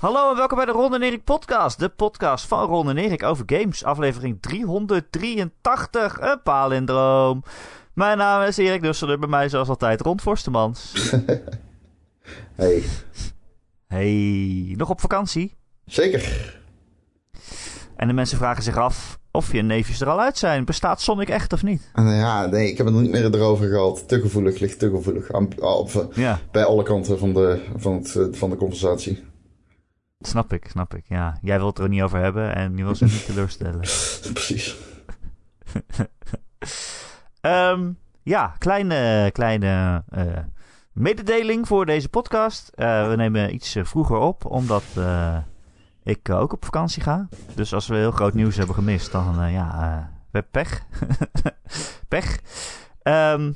Hallo en welkom bij de Ron en Erik podcast. De podcast van Ron en Erik over games. Aflevering 383, een palindroom. Mijn naam is Erik Dusseler, bij mij zoals altijd Ron Forstemans. Hey, Hey, nog op vakantie? zeker. En de mensen vragen zich af of je neefjes er al uit zijn. Bestaat Sonic echt of niet? En, ja, nee, ik heb het nog niet meer erover gehad. Te gevoelig, ligt te gevoelig. Aan, op- Ja, bij alle kanten van de, van, het, eh, van de conversatie. Snap ik, snap ik. Ja, jij wilt er niet over hebben en je wil ze niet teleurstellen. Precies. Ehm, ja, kleine, kleine eh, mededeling voor deze podcast. Eh, we nemen iets eh, vroeger op, omdat ik ook op vakantie ga. Dus als we heel groot nieuws hebben gemist, dan ja, we hebben pech. pech. Ehm,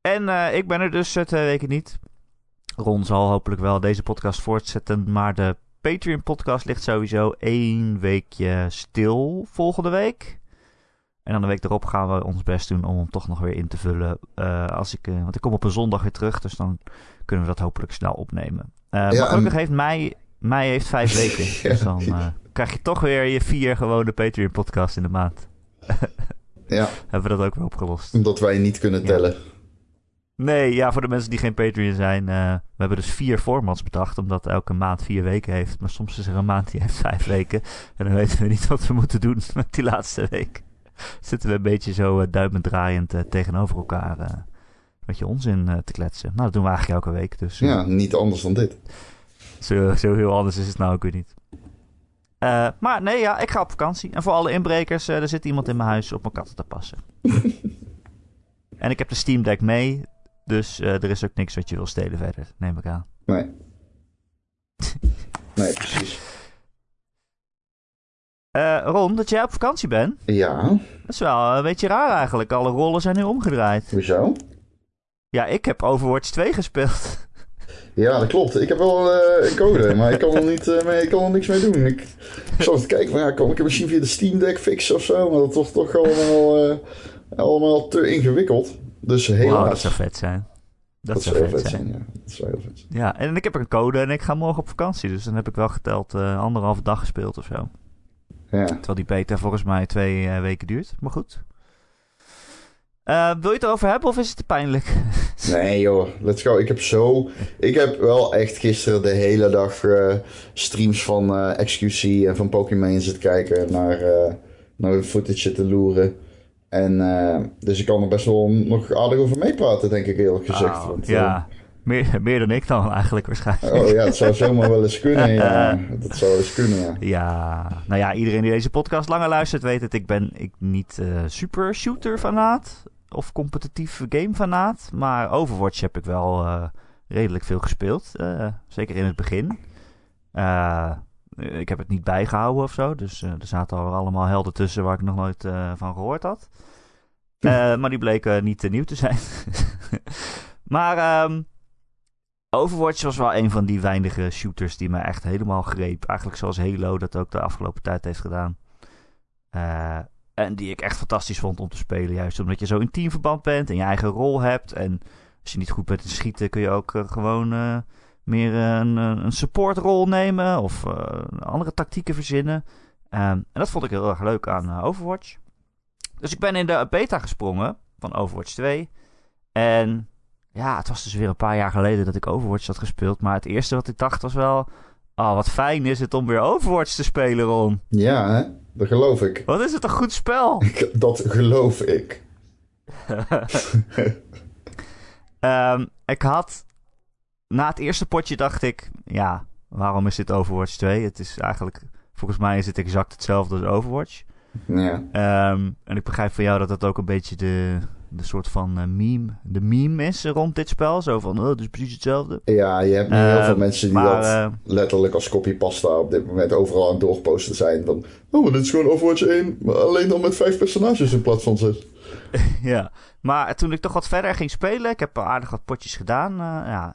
en ik ben er dus twee weken niet. Ron zal hopelijk wel deze podcast voortzetten, maar de Patreon-podcast ligt sowieso één weekje stil volgende week. En dan de week erop gaan we ons best doen om hem toch nog weer in te vullen. eh, als ik, eh, want ik kom op een zondag weer terug, dus dan kunnen we dat hopelijk snel opnemen. Eh, maar en- gelukkig heeft mei, mei heeft vijf weken. Ja. Dus dan krijg je toch weer je vier gewone Patreon podcast in de maand. Ja, Hebben we dat ook weer opgelost. omdat wij niet kunnen Ja. Nee, ja, voor de mensen die geen Patreon zijn. eh, we hebben dus vier formats bedacht, omdat elke maand vier weken heeft. Maar soms is er een maand die heeft vijf weken. En dan weten we niet wat we moeten doen met die laatste week. Zitten we een beetje zo eh, duimend draaiend eh, tegenover elkaar. eh met je onzin eh, te kletsen. Nou, dat doen we eigenlijk elke week. Dus eh, Ja, niet anders dan dit. zo, zo heel anders is het nou ook weer niet. Eh, maar nee, ja, ik ga op vakantie. En voor alle inbrekers, eh, er zit iemand in mijn huis op mijn katten te passen. en ik heb de Steam Deck mee. Dus eh, er is ook niks wat je wil stelen verder, neem ik aan. Nee. Nee, precies. Eh, Ron, dat jij op vakantie bent, Ja, dat is wel een beetje raar eigenlijk. Alle rollen zijn nu omgedraaid. hoezo? Ja, ik heb Overwatch 2 gespeeld. Ja, dat klopt. Ik heb wel eh, een code, maar ik kan er, niet, mee, ik kan er niks mee doen. Ik, ik zal kijken, maar ja, kan ik het misschien via de Steam Deck fixen of zo? Maar dat wordt toch allemaal, allemaal te ingewikkeld. Dus helaas. Wauw, dat zou vet zijn. Dat, Dat zou zou vet heel zijn. ja. Dat zou heel vet zijn. Ja, en ik heb een code en ik ga morgen op vakantie. Dus dan heb ik wel geteld eh anderhalve dag gespeeld of zo. Ja. Terwijl die beta volgens mij twee eh, weken duurt. Maar goed. Eh, wil je het erover hebben of is het te pijnlijk? Nee joh, let's go. Ik heb zo... Ik heb wel echt gisteren de hele dag eh, streams van eh, XQC en van Pokémon zitten kijken naar, eh naar de footage te loeren. En eh, dus ik kan er best wel nog aardig over meepraten, denk ik eerlijk gezegd. Oh, Want, eh, ja, meer, meer dan ik dan eigenlijk waarschijnlijk. oh ja, het zou zomaar wel eens kunnen, ja. Dat zou eens kunnen, ja. Ja, nou ja, iedereen die deze podcast langer luistert weet het. Ik ben ik niet eh, super shooter fanaat of competitief game fanaat. Maar Overwatch heb ik wel eh, redelijk veel gespeeld. eh, zeker in het begin. Eh, ik heb het niet bijgehouden of zo. Dus eh, er zaten al allemaal helden tussen waar ik nog nooit eh, van gehoord had. Maar die bleken niet te nieuw te zijn. maar ehm, Overwatch was wel een van die weinige shooters die me echt helemaal greep. Eigenlijk zoals Halo dat ook de afgelopen tijd heeft gedaan. En die ik echt fantastisch vond om te spelen. Juist omdat je zo in teamverband bent en je eigen rol hebt. En als je niet goed bent in schieten kun je ook gewoon meer eh, een, eh, een supportrol nemen. Of eh, andere tactieken verzinnen. Ehm, en dat vond ik heel erg leuk aan Overwatch. Dus ik ben in de beta gesprongen van Overwatch 2. En ja, het was dus weer een paar jaar geleden dat ik Overwatch had gespeeld. Maar het eerste wat ik dacht was wel... Oh, wat fijn is het om weer Overwatch te spelen, Ron. Ja, hè? Dat geloof ik. Wat is het een goed spel. Dat geloof ik. Ehm, ik had... Na het eerste potje dacht ik... Ja, waarom is dit Overwatch 2? Het is eigenlijk... Volgens mij is het exact hetzelfde als Overwatch. Ja. Ehm, en ik begrijp van jou dat dat ook een beetje de, de soort van eh, meme... De meme is rond dit spel. Zo van, oh, het is precies hetzelfde. Ja, je hebt nu heel veel mensen die maar, dat eh, letterlijk als copypasta op dit moment overal aan het doorposten zijn. Van, oh, maar dit is gewoon Overwatch 1, maar alleen dan met vijf personages in plaats van zes. Ja, maar toen ik toch wat verder ging spelen, ik heb aardig wat potjes gedaan. eh, ja,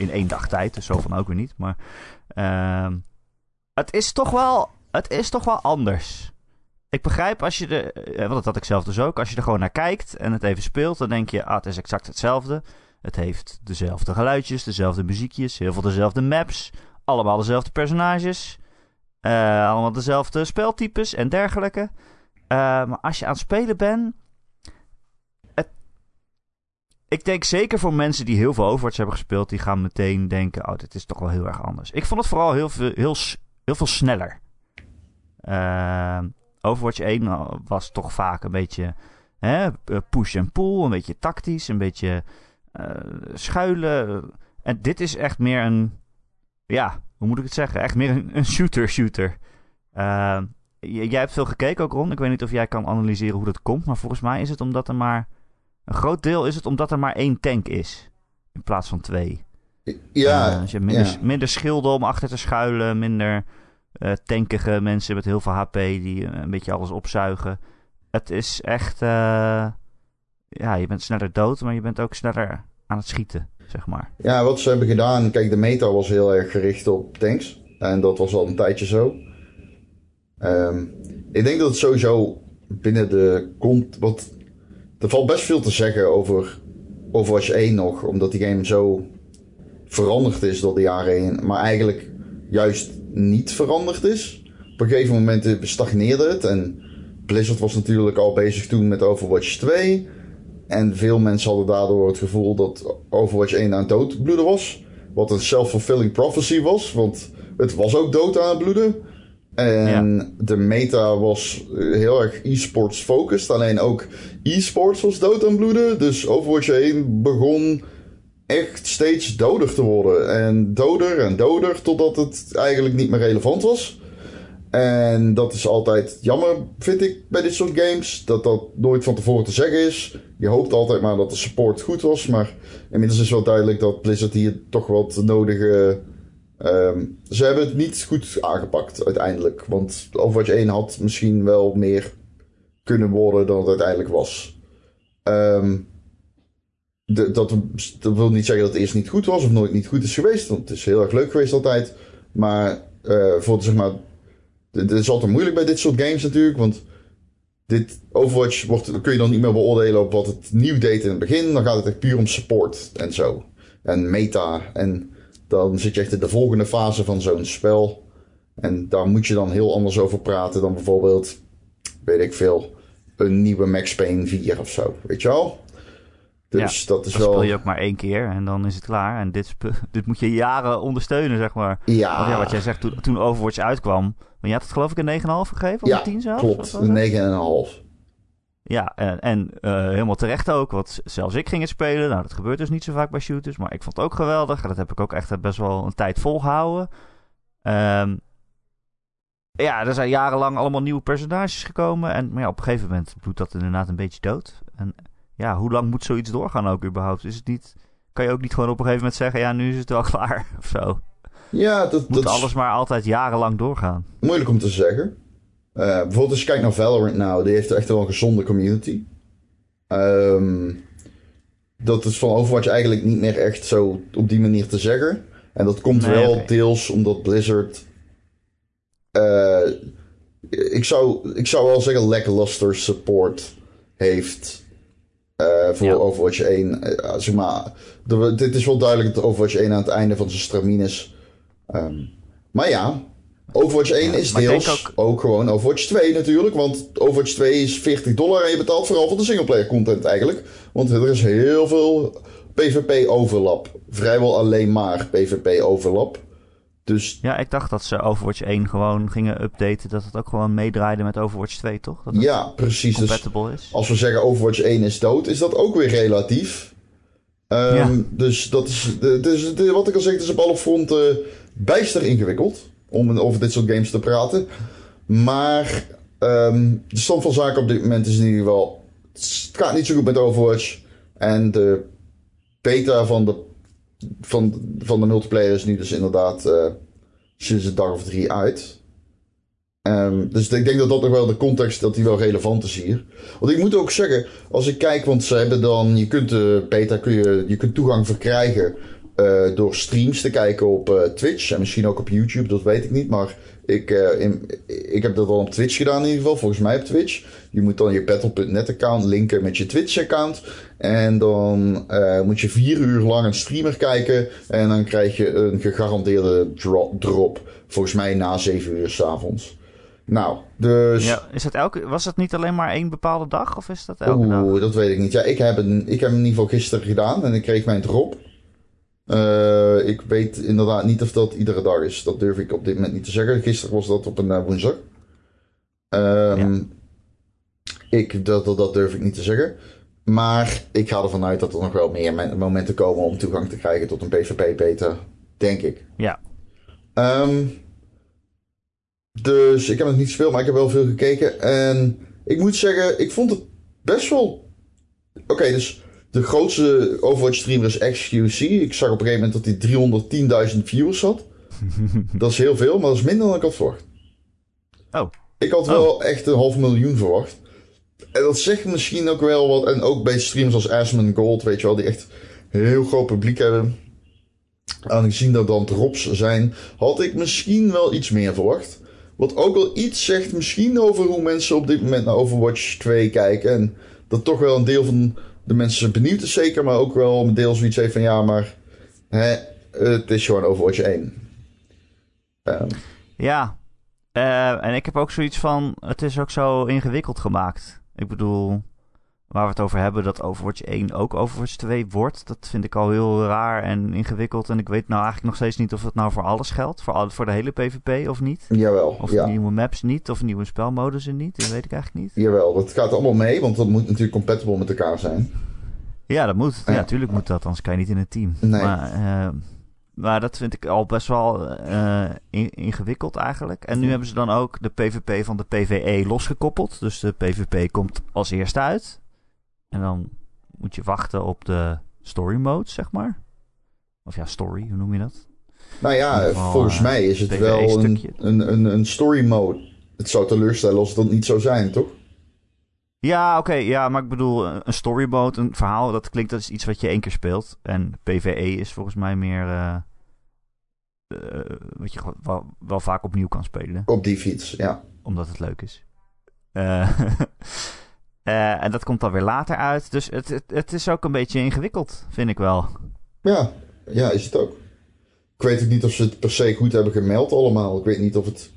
in één dag tijd, dus zo van ook weer niet. Maar ehm, het is toch wel, het is toch wel anders. Ik begrijp als je er, eh, want dat had ik zelf dus ook, als je er gewoon naar kijkt en het even speelt, dan denk je, ah, het is exact hetzelfde. Het heeft dezelfde geluidjes, dezelfde muziekjes, heel veel dezelfde maps. allemaal dezelfde personages. eh, allemaal dezelfde speltypes en dergelijke. Eh, maar als je aan het spelen bent. Ik denk zeker voor mensen die heel veel Overwatch hebben gespeeld. Die gaan meteen denken: Oh, dit is toch wel heel erg anders. Ik vond het vooral heel veel, heel, heel veel sneller. Eh, Overwatch 1 was toch vaak een beetje hè, push en pull. Een beetje tactisch. Een beetje eh, schuilen. En dit is echt meer een. Ja, hoe moet ik het zeggen? Echt meer een, shooter-shooter. Eh, j- jij hebt veel gekeken ook, Ron. Ik weet niet of jij kan analyseren hoe dat komt. Maar volgens mij is het omdat er maar. Een groot deel is het omdat er maar één tank is. In plaats van twee. Ja, Eh, dus je hebt minder, ja. minder schilden om achter te schuilen. Minder eh, tankige mensen met heel veel HP die eh, een beetje alles opzuigen. Het is echt. ja, je bent sneller dood, maar je bent ook sneller aan het schieten, zeg maar. Ja, wat ze hebben gedaan, kijk, de meta was heel erg gericht op tanks. En dat was al een tijdje zo. Ehm, ik denk dat het sowieso binnen de kont. Wat, er valt best veel te zeggen over Overwatch 1 nog, omdat die game zo veranderd is door de jaren heen. Maar eigenlijk juist niet veranderd is. Op een gegeven moment stagneerde het. En Blizzard was natuurlijk al bezig toen met Overwatch 2. En veel mensen hadden daardoor het gevoel dat Overwatch 1 aan het doodbloeden was. Wat een self-fulfilling prophecy was. Want het was ook dood aan het bloeden. En de meta was heel erg e-sports focused. Alleen ook e-sports was dood aan bloeden. Dus Overwatch 1 begon echt steeds doder te worden. En doder en doder totdat het eigenlijk niet meer relevant was. En dat is altijd jammer, vind ik, bij dit soort games. Dat dat nooit van tevoren te zeggen is. Je hoopt altijd maar dat de support goed was. Maar inmiddels is wel duidelijk dat Blizzard hier toch wat nodige... ehm, ze hebben het niet goed aangepakt uiteindelijk. Want Overwatch 1 had misschien wel meer kunnen worden dan het uiteindelijk was. Ehm, de, dat, wil niet zeggen dat het eerst niet goed was of nooit niet goed is geweest. Want het is heel erg leuk geweest altijd. Maar eh, voor zeg maar het is altijd moeilijk bij dit soort games natuurlijk, want dit Overwatch wordt, kun je dan niet meer beoordelen op wat het nieuw deed in het begin. Dan gaat het echt puur om support en zo. En meta. En dan zit je echt in de volgende fase van zo'n spel. En daar moet je dan heel anders over praten dan bijvoorbeeld, weet ik veel, een nieuwe Max Payne 4 of zo. Weet je wel? Dus dat is Dan wel. speel je ook maar één keer en dan is het klaar. En dit, dit moet je jaren ondersteunen, zeg maar. Ja, wat jij zegt, toen, toen Overwatch uitkwam. Maar je had het geloof ik een 9,5 gegeven? Of Ja, een 10 zelfs? klopt. Een 9,5. Ja, en, en eh, helemaal terecht ook. Want zelfs ik ging het spelen. Nou, dat gebeurt dus niet zo vaak bij shooters. Maar ik vond het ook geweldig. En dat heb ik ook echt best wel een tijd volgehouden. Ehm, ja, er zijn jarenlang allemaal nieuwe personages gekomen. En maar ja, op een gegeven moment bloedt dat inderdaad een beetje dood. En ja, hoe lang moet zoiets doorgaan ook überhaupt? Is het niet... Kan je ook niet gewoon op een gegeven moment zeggen... Ja, nu is het wel klaar of zo. Ja, dat, Moet dat is- alles maar altijd jarenlang doorgaan. Moeilijk om te zeggen. Eh, bijvoorbeeld als je kijkt naar Valorant nou, die heeft echt wel een gezonde community. Ehm, dat is van Overwatch eigenlijk niet meer echt zo op die manier te zeggen. En dat komt Nee, wel deels omdat Blizzard... eh, ik, zou, ik zou wel zeggen lackluster support heeft eh, voor Ja. Overwatch 1. Eh, zeg maar, de- dit is wel duidelijk dat Overwatch 1 aan het einde van zijn stramien is. Ehm, maar ja, Overwatch 1 Ja, is deels ook... ook- gewoon Overwatch 2 natuurlijk. Want Overwatch 2 is 40 dollar en je betaalt vooral voor de singleplayer content eigenlijk. Want er is heel veel PvP overlap. Vrijwel alleen maar PvP overlap. Dus Ja, ik dacht dat ze Overwatch 1 gewoon gingen updaten. Dat het ook gewoon meedraaide met Overwatch 2, toch? Dat ja, precies. Dus is. als we zeggen Overwatch 1 is dood, is dat ook weer relatief. Ehm, Ja. Dus dat is, dus wat ik al zeg, het is op alle fronten bijster ingewikkeld om over dit soort games te praten. Maar ehm, de stand van zaken op dit moment is in ieder geval, het gaat niet zo goed met Overwatch. En de beta van de, van, van de multiplayer is nu dus inderdaad eh, sinds een dag of drie uit. Ehm, dus ik denk dat dat nog wel de context, dat die wel relevant is hier. Want ik moet ook zeggen, als ik kijk, want ze hebben dan, je kunt de beta, kun je, je kunt toegang verkrijgen eh, door streams te kijken op eh, Twitch. En misschien ook op YouTube, dat weet ik niet. Maar ik, eh, in, ik heb dat al op Twitch gedaan in ieder geval. Volgens mij op Twitch. Je moet dan je Battle.net account linken met je Twitch account. En dan moet je vier uur lang een streamer kijken. En dan krijg je een gegarandeerde drop. drop volgens mij na zeven uur s'avonds. Nou, dus... Ja, is het elke, was het niet alleen maar één bepaalde dag? Of is dat elke dag? Oeh, dat weet ik niet. Ja, ik heb, een, ik heb hem in ieder geval gisteren gedaan. En ik kreeg mijn drop. Uh, ik weet inderdaad niet of dat iedere dag is. Dat durf ik op dit moment niet te zeggen. Gisteren was dat op een uh, woensdag. Um, ja. ik, dat, dat, dat, durf ik niet te zeggen. Maar ik ga ervan uit dat er nog wel meer momenten komen om toegang te krijgen tot een PvP-beta. Denk ik. Ja. Um, dus ik heb het niet gespeeld, maar ik heb wel veel gekeken. En ik moet zeggen, ik vond het best wel. Oké, dus de grootste Overwatch streamer is XQC. Ik zag op een gegeven moment dat hij 310.000 viewers had. dat is heel veel, maar dat is minder dan ik had verwacht. Oh. Ik had wel oh. echt een half miljoen verwacht. En dat zegt misschien ook wel wat. En ook bij streamers als Asmon Gold, weet je wel, die echt een heel groot publiek hebben. Aangezien dat dan drops zijn, had ik misschien wel iets meer verwacht. Wat ook wel iets zegt misschien over hoe mensen op dit moment naar Overwatch 2 kijken. En dat toch wel een deel van de mensen benieuwd is zeker, maar ook wel een deel zoiets heeft van ja, maar hè, het is gewoon Overwatch 1. Um. Ja, uh, en ik heb ook zoiets van, het is ook zo ingewikkeld gemaakt. Ik bedoel, waar we het over hebben, dat Overwatch 1 ook Overwatch 2 wordt. Dat vind ik al heel raar en ingewikkeld. En ik weet nou eigenlijk nog steeds niet of het nou voor alles geldt. Voor, al, voor de hele PvP of niet. Jawel, Of ja. nieuwe maps niet, of nieuwe spelmodussen niet. Dat weet ik eigenlijk niet. Jawel, dat gaat allemaal mee, want dat moet natuurlijk compatible met elkaar zijn. Ja, dat moet. Ja, natuurlijk moet dat, anders kan je niet in een team. Nee. Maar, uh, maar dat vind ik al best wel uh, in, ingewikkeld eigenlijk. En nu hebben ze dan ook de PvP van de PvE losgekoppeld. Dus de PvP komt als eerste uit. En dan moet je wachten op de story mode, zeg maar. Of ja, story, hoe noem je dat? Nou ja, geval, volgens uh, mij is het wel een, een, een, een, story mode. Het zou teleurstellen als dat niet zou zijn, toch? Ja, oké, okay, ja, maar ik bedoel, een story mode, een verhaal, dat klinkt dat is iets wat je één keer speelt. En PvE is volgens mij meer uh, uh, wat je wel, wel, vaak opnieuw kan spelen. Op die fiets, ja. Omdat het leuk is. Uh, en dat komt dan weer later uit. Dus het, het, is ook een beetje ingewikkeld, vind ik wel. Ja, ja, is het ook. Ik weet ook niet of ze het per se goed hebben gemeld allemaal. Ik weet niet of het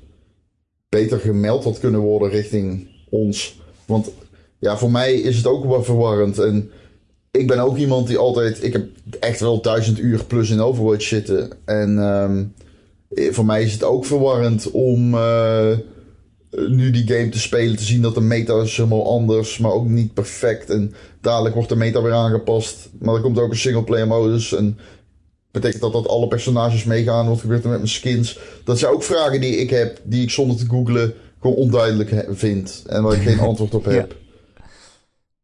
beter gemeld had kunnen worden richting ons. Want ja, voor mij is het ook wel verwarrend. En ik ben ook iemand die altijd... Ik heb echt wel duizend uur plus in Overwatch zitten. En um, voor mij is het ook verwarrend om... Uh, nu die game te spelen, te zien dat de meta is helemaal anders, maar ook niet perfect. En dadelijk wordt de meta weer aangepast. Maar er komt ook een singleplayer modus. En betekent dat dat alle personages meegaan? Wat gebeurt er met mijn skins? Dat zijn ook vragen die ik heb, die ik zonder te googlen gewoon onduidelijk vind. En waar ik geen antwoord op heb.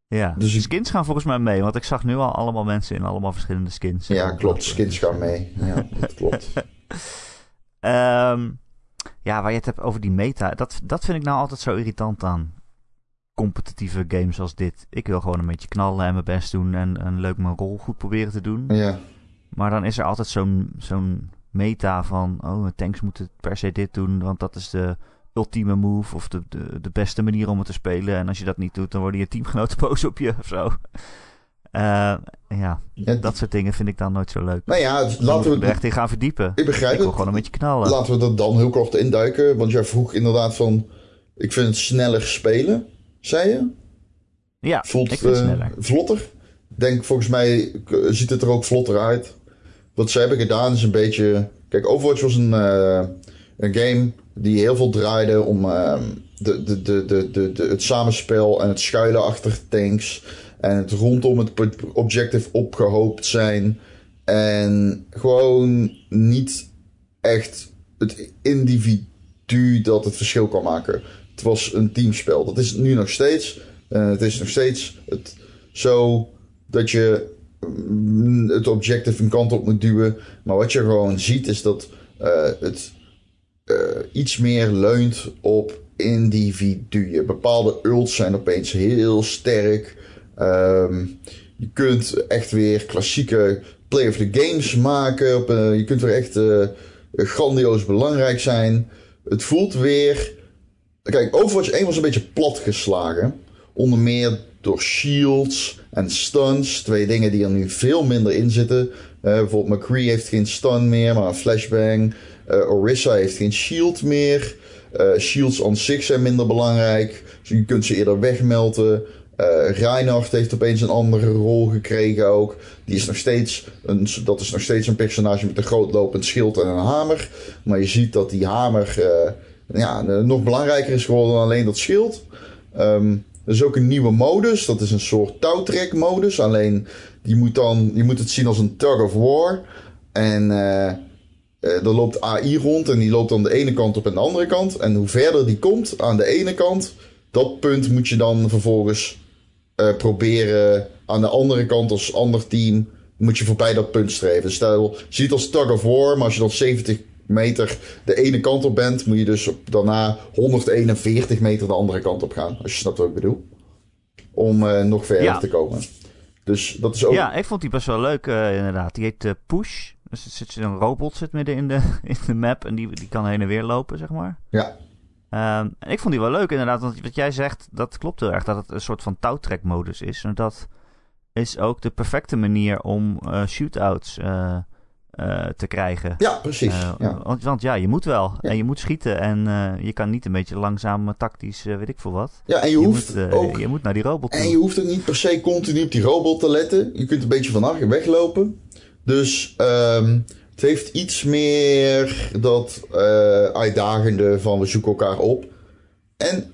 Ja. ja. Dus ik... skins gaan volgens mij mee, want ik zag nu al allemaal mensen in allemaal verschillende skins. Ja, klopt. Skins gaan mee. Ja, dat klopt. um, ja, waar je het hebt over die meta. Dat, dat vind ik nou altijd zo irritant aan competitieve games als dit. Ik wil gewoon een beetje knallen en mijn best doen en, en leuk mijn rol goed proberen te doen. Ja. Maar dan is er altijd zo'n zo'n meta van... oh, tanks moeten per se dit doen... want dat is de ultieme move... of de, de, de beste manier om het te spelen. En als je dat niet doet... dan worden je teamgenoten boos op je of zo. Uh, ja, ja, dat soort dingen vind ik dan nooit zo leuk. Nou ja, dus laten we er echt in gaan verdiepen. Ik begrijp ik wil gewoon een beetje knallen. Laten we er dan heel kort induiken. Want jij vroeg inderdaad van... Ik vind het sneller spelen, zei je? Ja, Voelt, ik vind het uh, sneller. Vlotter? Denk, volgens mij ziet het er ook vlotter uit. Wat ze hebben gedaan is een beetje... Kijk, Overwatch was een, uh, een game die heel veel draaide om de, de, de, de, de, de, het samenspel en het schuilen achter tanks... En het rondom het objective opgehoopt zijn. En gewoon niet echt het individu dat het verschil kan maken. Het was een teamspel. Dat is het nu nog steeds. Uh, het is nog steeds het, zo dat je mm, het objective een kant op moet duwen. Maar wat je gewoon ziet is dat uh, het uh, iets meer leunt op individuen. Bepaalde ults zijn opeens heel sterk. Um, je kunt echt weer klassieke play of the games maken. Op, je kunt er echt uh, grandioos belangrijk zijn. Het voelt weer... Kijk, Overwatch 1 was een beetje platgeslagen. Onder meer door shields en stuns. Twee dingen die er nu veel minder in zitten. Uh, bijvoorbeeld McCree heeft geen stun meer, maar een flashbang. Orisa heeft geen shield meer. shields on zich zijn minder belangrijk. Dus je kunt ze eerder wegmelten. Uh, Reinhardt heeft opeens een andere rol gekregen ook. Die is nog steeds een, dat is nog steeds een personage met een groot lopend schild en een hamer. Maar je ziet dat die hamer uh, ja, nog belangrijker is geworden dan alleen dat schild. Um, er is ook een nieuwe modus. Dat is een soort touwtrek modus. Alleen die moet dan, je moet het zien als een tug of war. En uh, er loopt AI rond en die loopt dan de ene kant op en de andere kant. En hoe verder die komt aan de ene kant, dat punt moet je dan vervolgens uh, proberen aan de andere kant als ander team moet je voorbij dat punt streven. Stel, je ziet als tug of war, maar als je dan 70 meter de ene kant op bent, moet je dus daarna 141 meter de andere kant op gaan. Als je snapt wat ik bedoel. Om uh, nog verder ja. te komen. Dus dat is ook... Ja, ik vond die best wel leuk uh, inderdaad. Die heet Push. Dus er zit een robot zit midden in de, in de map en die, die kan heen en weer lopen, zeg maar. Ja. Um, ik vond die wel leuk inderdaad, want wat jij zegt, dat klopt heel erg. Dat het een soort van touwtrekmodus is. En dat is ook de perfecte manier om uh, shootouts uh, uh, te krijgen. Ja, precies. Ja. Want, want, ja, je moet wel. Ja. En je moet schieten. En je kan niet een beetje langzaam tactisch, weet ik veel wat. Ja, en je, je hoeft moet, ook... Je moet naar die robot toe. En je hoeft ook niet per se continu op die robot te letten. Je kunt een beetje van achter weglopen. Dus... Um, het heeft iets meer dat uh, uitdagende van we zoeken elkaar op. En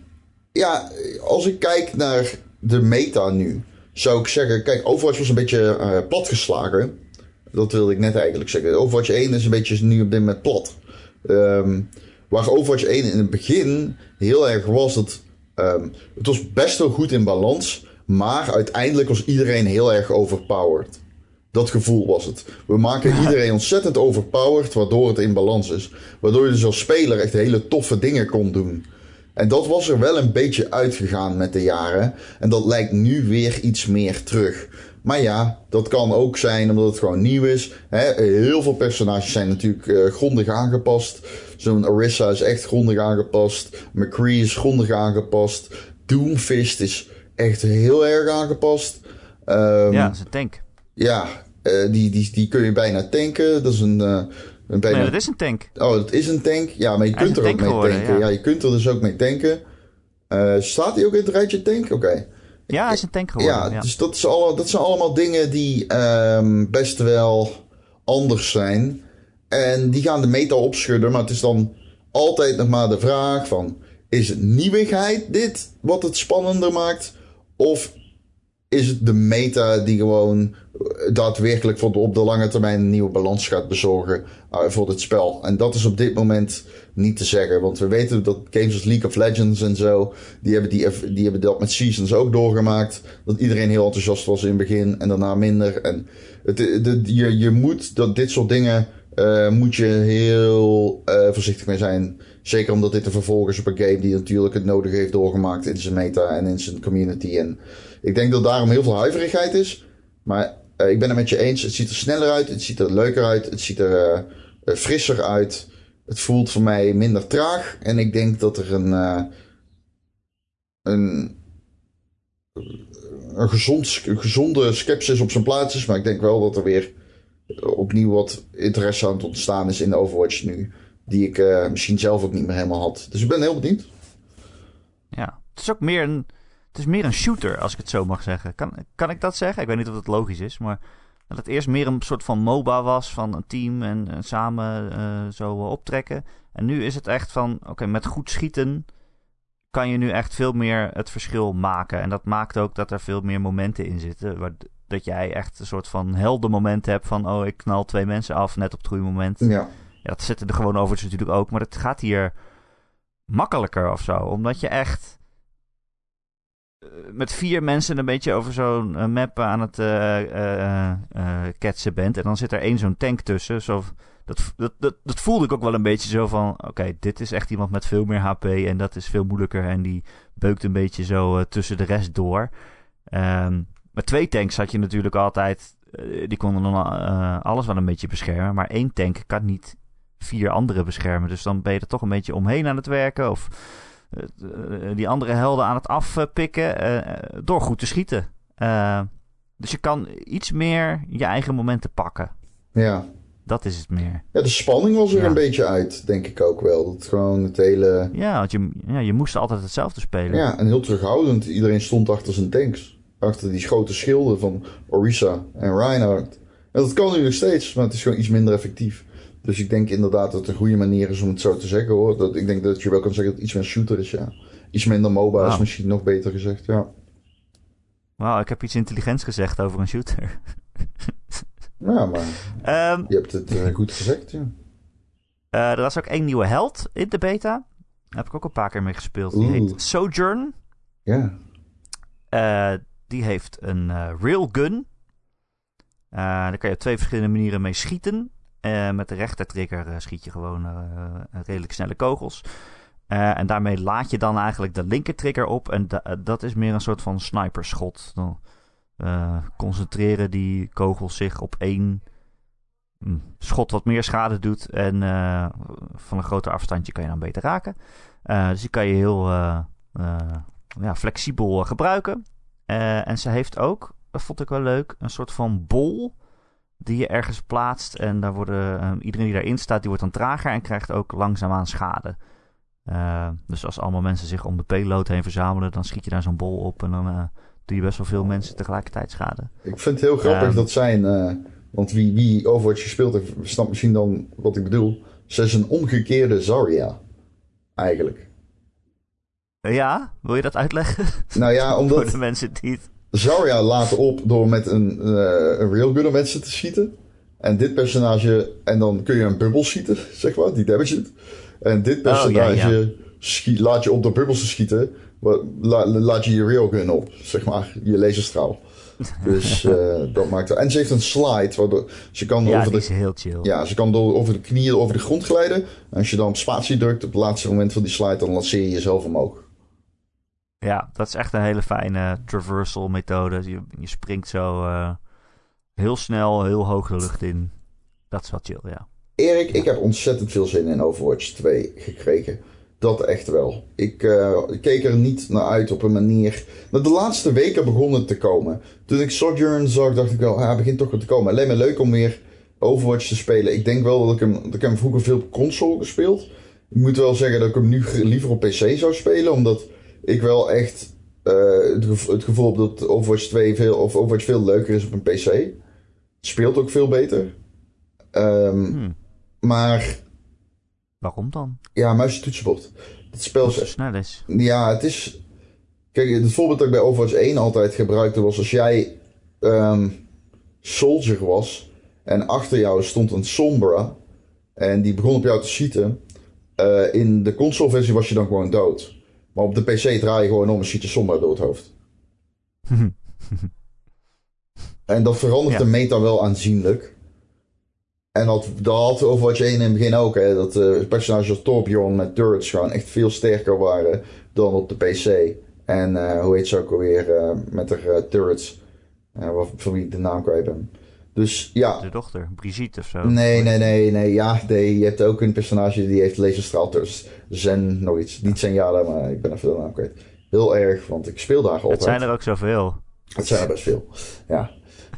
ja, als ik kijk naar de meta nu, zou ik zeggen: kijk, Overwatch was een beetje uh, platgeslagen. Dat wilde ik net eigenlijk zeggen. Overwatch 1 is een beetje nu op dit moment plat. Um, waar Overwatch 1 in het begin heel erg was, dat um, het was best wel goed in balans. Maar uiteindelijk was iedereen heel erg overpowered. Dat gevoel was het. We maken iedereen ontzettend overpowered, waardoor het in balans is. Waardoor je dus als speler echt hele toffe dingen kon doen. En dat was er wel een beetje uitgegaan met de jaren. En dat lijkt nu weer iets meer terug. Maar ja, dat kan ook zijn omdat het gewoon nieuw is. heel veel personages zijn natuurlijk uh, grondig aangepast. Zo'n Orisa is echt grondig aangepast. McCree is grondig aangepast. Doomfist is echt heel erg aangepast. Um, ja, dat is een tank. Ja, uh, die, die, die kun je bijna tanken. Dat is een... Uh, een bijna... Nee, dat is een tank. Oh, dat is een tank. Ja, maar je kunt er ook mee geworden, tanken. Ja. ja. je kunt er dus ook mee tanken. Uh, staat hij ook in het rijtje tank? Oké. Okay. Ja, hij is een tank geworden. Ja, ja. dus dat, is alle, dat zijn allemaal dingen die um, best wel anders zijn. En die gaan de meta opschudden. Maar het is dan altijd nog maar de vraag van... Is het nieuwigheid dit wat het spannender maakt? Of is het de meta die gewoon daadwerkelijk op de lange termijn een nieuwe balans gaat bezorgen uh, voor dit spel. En dat is op dit moment niet te zeggen. Want we weten dat games als League of Legends en zo, die hebben, die, die hebben dat met Seasons ook doorgemaakt. Dat iedereen heel enthousiast was in het begin en daarna minder. En het, je, je moet dat dit soort dingen, uh, moet je heel uh, voorzichtig mee zijn. Zeker omdat dit een vervolg is op een game die natuurlijk het nodige heeft doorgemaakt in zijn meta en in zijn community. En ik denk dat daarom heel veel huiverigheid is. Maar uh, ik ben het met je eens. Het ziet er sneller uit. Het ziet er leuker uit. Het ziet er uh, frisser uit. Het voelt voor mij minder traag. En ik denk dat er een. Uh, een. Een, gezond, gezonde sceptisch op zijn plaats is. Maar ik denk wel dat er weer opnieuw wat interesse aan het ontstaan is in Overwatch nu. Die ik misschien zelf ook niet meer helemaal had. Dus ik ben heel benieuwd. Ja, het is ook meer een het is meer een shooter, als ik het zo mag zeggen. Kan, kan ik dat zeggen? Ik weet niet of dat logisch is, maar dat het eerst meer een soort van MOBA was van een team en, en samen uh, zo optrekken. En nu is het echt van, oké, met goed schieten kan je nu echt veel meer het verschil maken. En dat maakt ook dat er veel meer momenten in zitten. Waar, dat jij echt een soort van helder moment hebt van, oh, ik knal twee mensen af net op het goede moment. Ja. ja dat zitten er gewoon over natuurlijk ook, maar het gaat hier makkelijker of zo. Omdat je echt met vier mensen een beetje over zo'n map aan het uh, ketsen bent. En dan zit er één zo'n tank tussen. Zo, dat, dat, dat, dat, voelde ik ook wel een beetje zo van... Oké, dit is echt iemand met veel meer HP en dat is veel moeilijker. En die beukt een beetje zo tussen de rest door. Um, met twee tanks had je natuurlijk altijd eh, die konden dan eh, alles wel een beetje beschermen. Maar één tank kan niet vier andere beschermen. Dus dan ben je er toch een beetje omheen aan het werken. Of eh, die andere helden aan het afpikken. eh, door goed te schieten. Eh, dus je kan iets meer je eigen momenten pakken. Ja. Dat is het meer. ja, de spanning was er Ja. een beetje uit, denk ik ook wel. Dat gewoon het hele... Ja, want je, ja, je moest altijd hetzelfde spelen. Ja, en heel terughoudend. Iedereen stond achter zijn tanks. Achter die grote schilden van Orisa en Reinhardt. En dat kan nu nog steeds, maar het is gewoon iets minder effectief. Dus ik denk inderdaad dat het een goede manier is om het zo te zeggen hoor. Dat, ik denk dat je wel kan zeggen dat het iets meer shooter is, ja. Iets minder MOBA is Wauw. misschien nog beter gezegd, ja. Wauw, ik heb iets intelligents gezegd over een shooter. Ja, maar Ehm, je hebt het eh, goed gezegd, ja. eh, er was ook één nieuwe held in de beta. Daar heb ik ook een paar keer mee gespeeld. Die Oeh. heet Sojourn. Ja, Eh, die heeft een railgun. Eh daar kan je op twee verschillende manieren mee schieten. Eh, met de rechtertrigger eh, schiet je gewoon eh, redelijk snelle kogels. En daarmee laat je dan eigenlijk de linkertrigger op. En da- dat is meer een soort van sniperschot. Dan concentreren die kogels zich op één mm, schot wat meer schade doet. En van een groter afstandje kan je dan beter raken. Dus die kan je heel ja, flexibel gebruiken. En ze heeft ook, dat vond ik wel leuk, een soort van bol die je ergens plaatst. En daar worden, eh, iedereen die daarin staat, die wordt dan trager en krijgt ook langzaamaan schade. Eh, dus als allemaal mensen zich om de payload heen verzamelen, dan schiet je daar zo'n bol op en dan eh, doe je best wel veel mensen tegelijkertijd schade. ik vind het heel grappig Ehm. dat zijn... eh, want wie, wie Overwatch gespeeld heeft, snapt misschien dan wat ik bedoel. Ze is een omgekeerde Zarya. Eigenlijk. Ja, wil je dat uitleggen? Nou ja, Voor omdat... de mensen die het... Zarya laat op door met een, eh een railgun op mensen te schieten. En dit personage, en dan kun je een bubbel schieten, zeg maar, die damage doet. En dit personage Oh, ja, schiet- laat je op door bubbels te schieten, la- laat je je railgun op, zeg maar, je laserstraal. Dus eh, dat maakt En ze heeft een slide, waardoor ze kan Ja, over de is heel chill. ja, ze kan door, over de knieën over de grond glijden. En als je dan op spatie drukt op het laatste moment van die slide, dan lanceer je jezelf omhoog. Ja, dat is echt een hele fijne traversal methode. Je, je springt zo eh, heel snel, heel hoog de lucht in. Dat is wel chill, ja. Erik, ik heb ontzettend veel zin in Overwatch 2 gekregen. Dat echt wel. Ik eh, ik keek er niet naar uit op een manier. Maar de laatste weken begonnen het te komen. Toen ik Sojourn zag, dacht ik wel, ah, het begint toch wel te komen. Alleen maar leuk om weer Overwatch te spelen. Ik denk wel dat ik hem, dat ik hem vroeger veel op console gespeeld. Ik moet wel zeggen dat ik hem nu liever op PC zou spelen. Omdat ik wel echt eh, het, gevo- het gevoel heb dat Overwatch 2 veel, of Overwatch veel leuker is op een PC. Het speelt ook veel beter. Ehm, Hm, maar waarom dan? ja, muis en toetsenbord. Het spel is... snel is. Ja, het is... Kijk, het voorbeeld dat ik bij Overwatch 1 altijd gebruikte was... Als jij ehm, soldier was... en achter jou stond een Sombra... en die begon op jou te schieten... eh, in de console-versie was je dan gewoon dood. Maar op de PC draai je gewoon om en schiet je Sombra door het hoofd. En dat verandert Ja. de meta wel aanzienlijk. En dat, dat had Overwatch 1 in het begin ook. Hè, dat eh personages als Torbjorn met turrets gewoon echt veel sterker waren dan op de PC. En eh, hoe heet ze ook alweer eh, met de turrets. van wie ik de naam kwijt ben. Dus ja. De dochter, Brigitte of zo. Nee, nee, nee, nee. Ja, nee, je hebt ook een personage die heeft laserstraal turrets. Zen, nog iets. Niet Zenyatta, maar ik ben even de naam kwijt. Heel erg, want ik speel daar altijd. Het zijn er ook zoveel. Het zijn er best veel. Ja.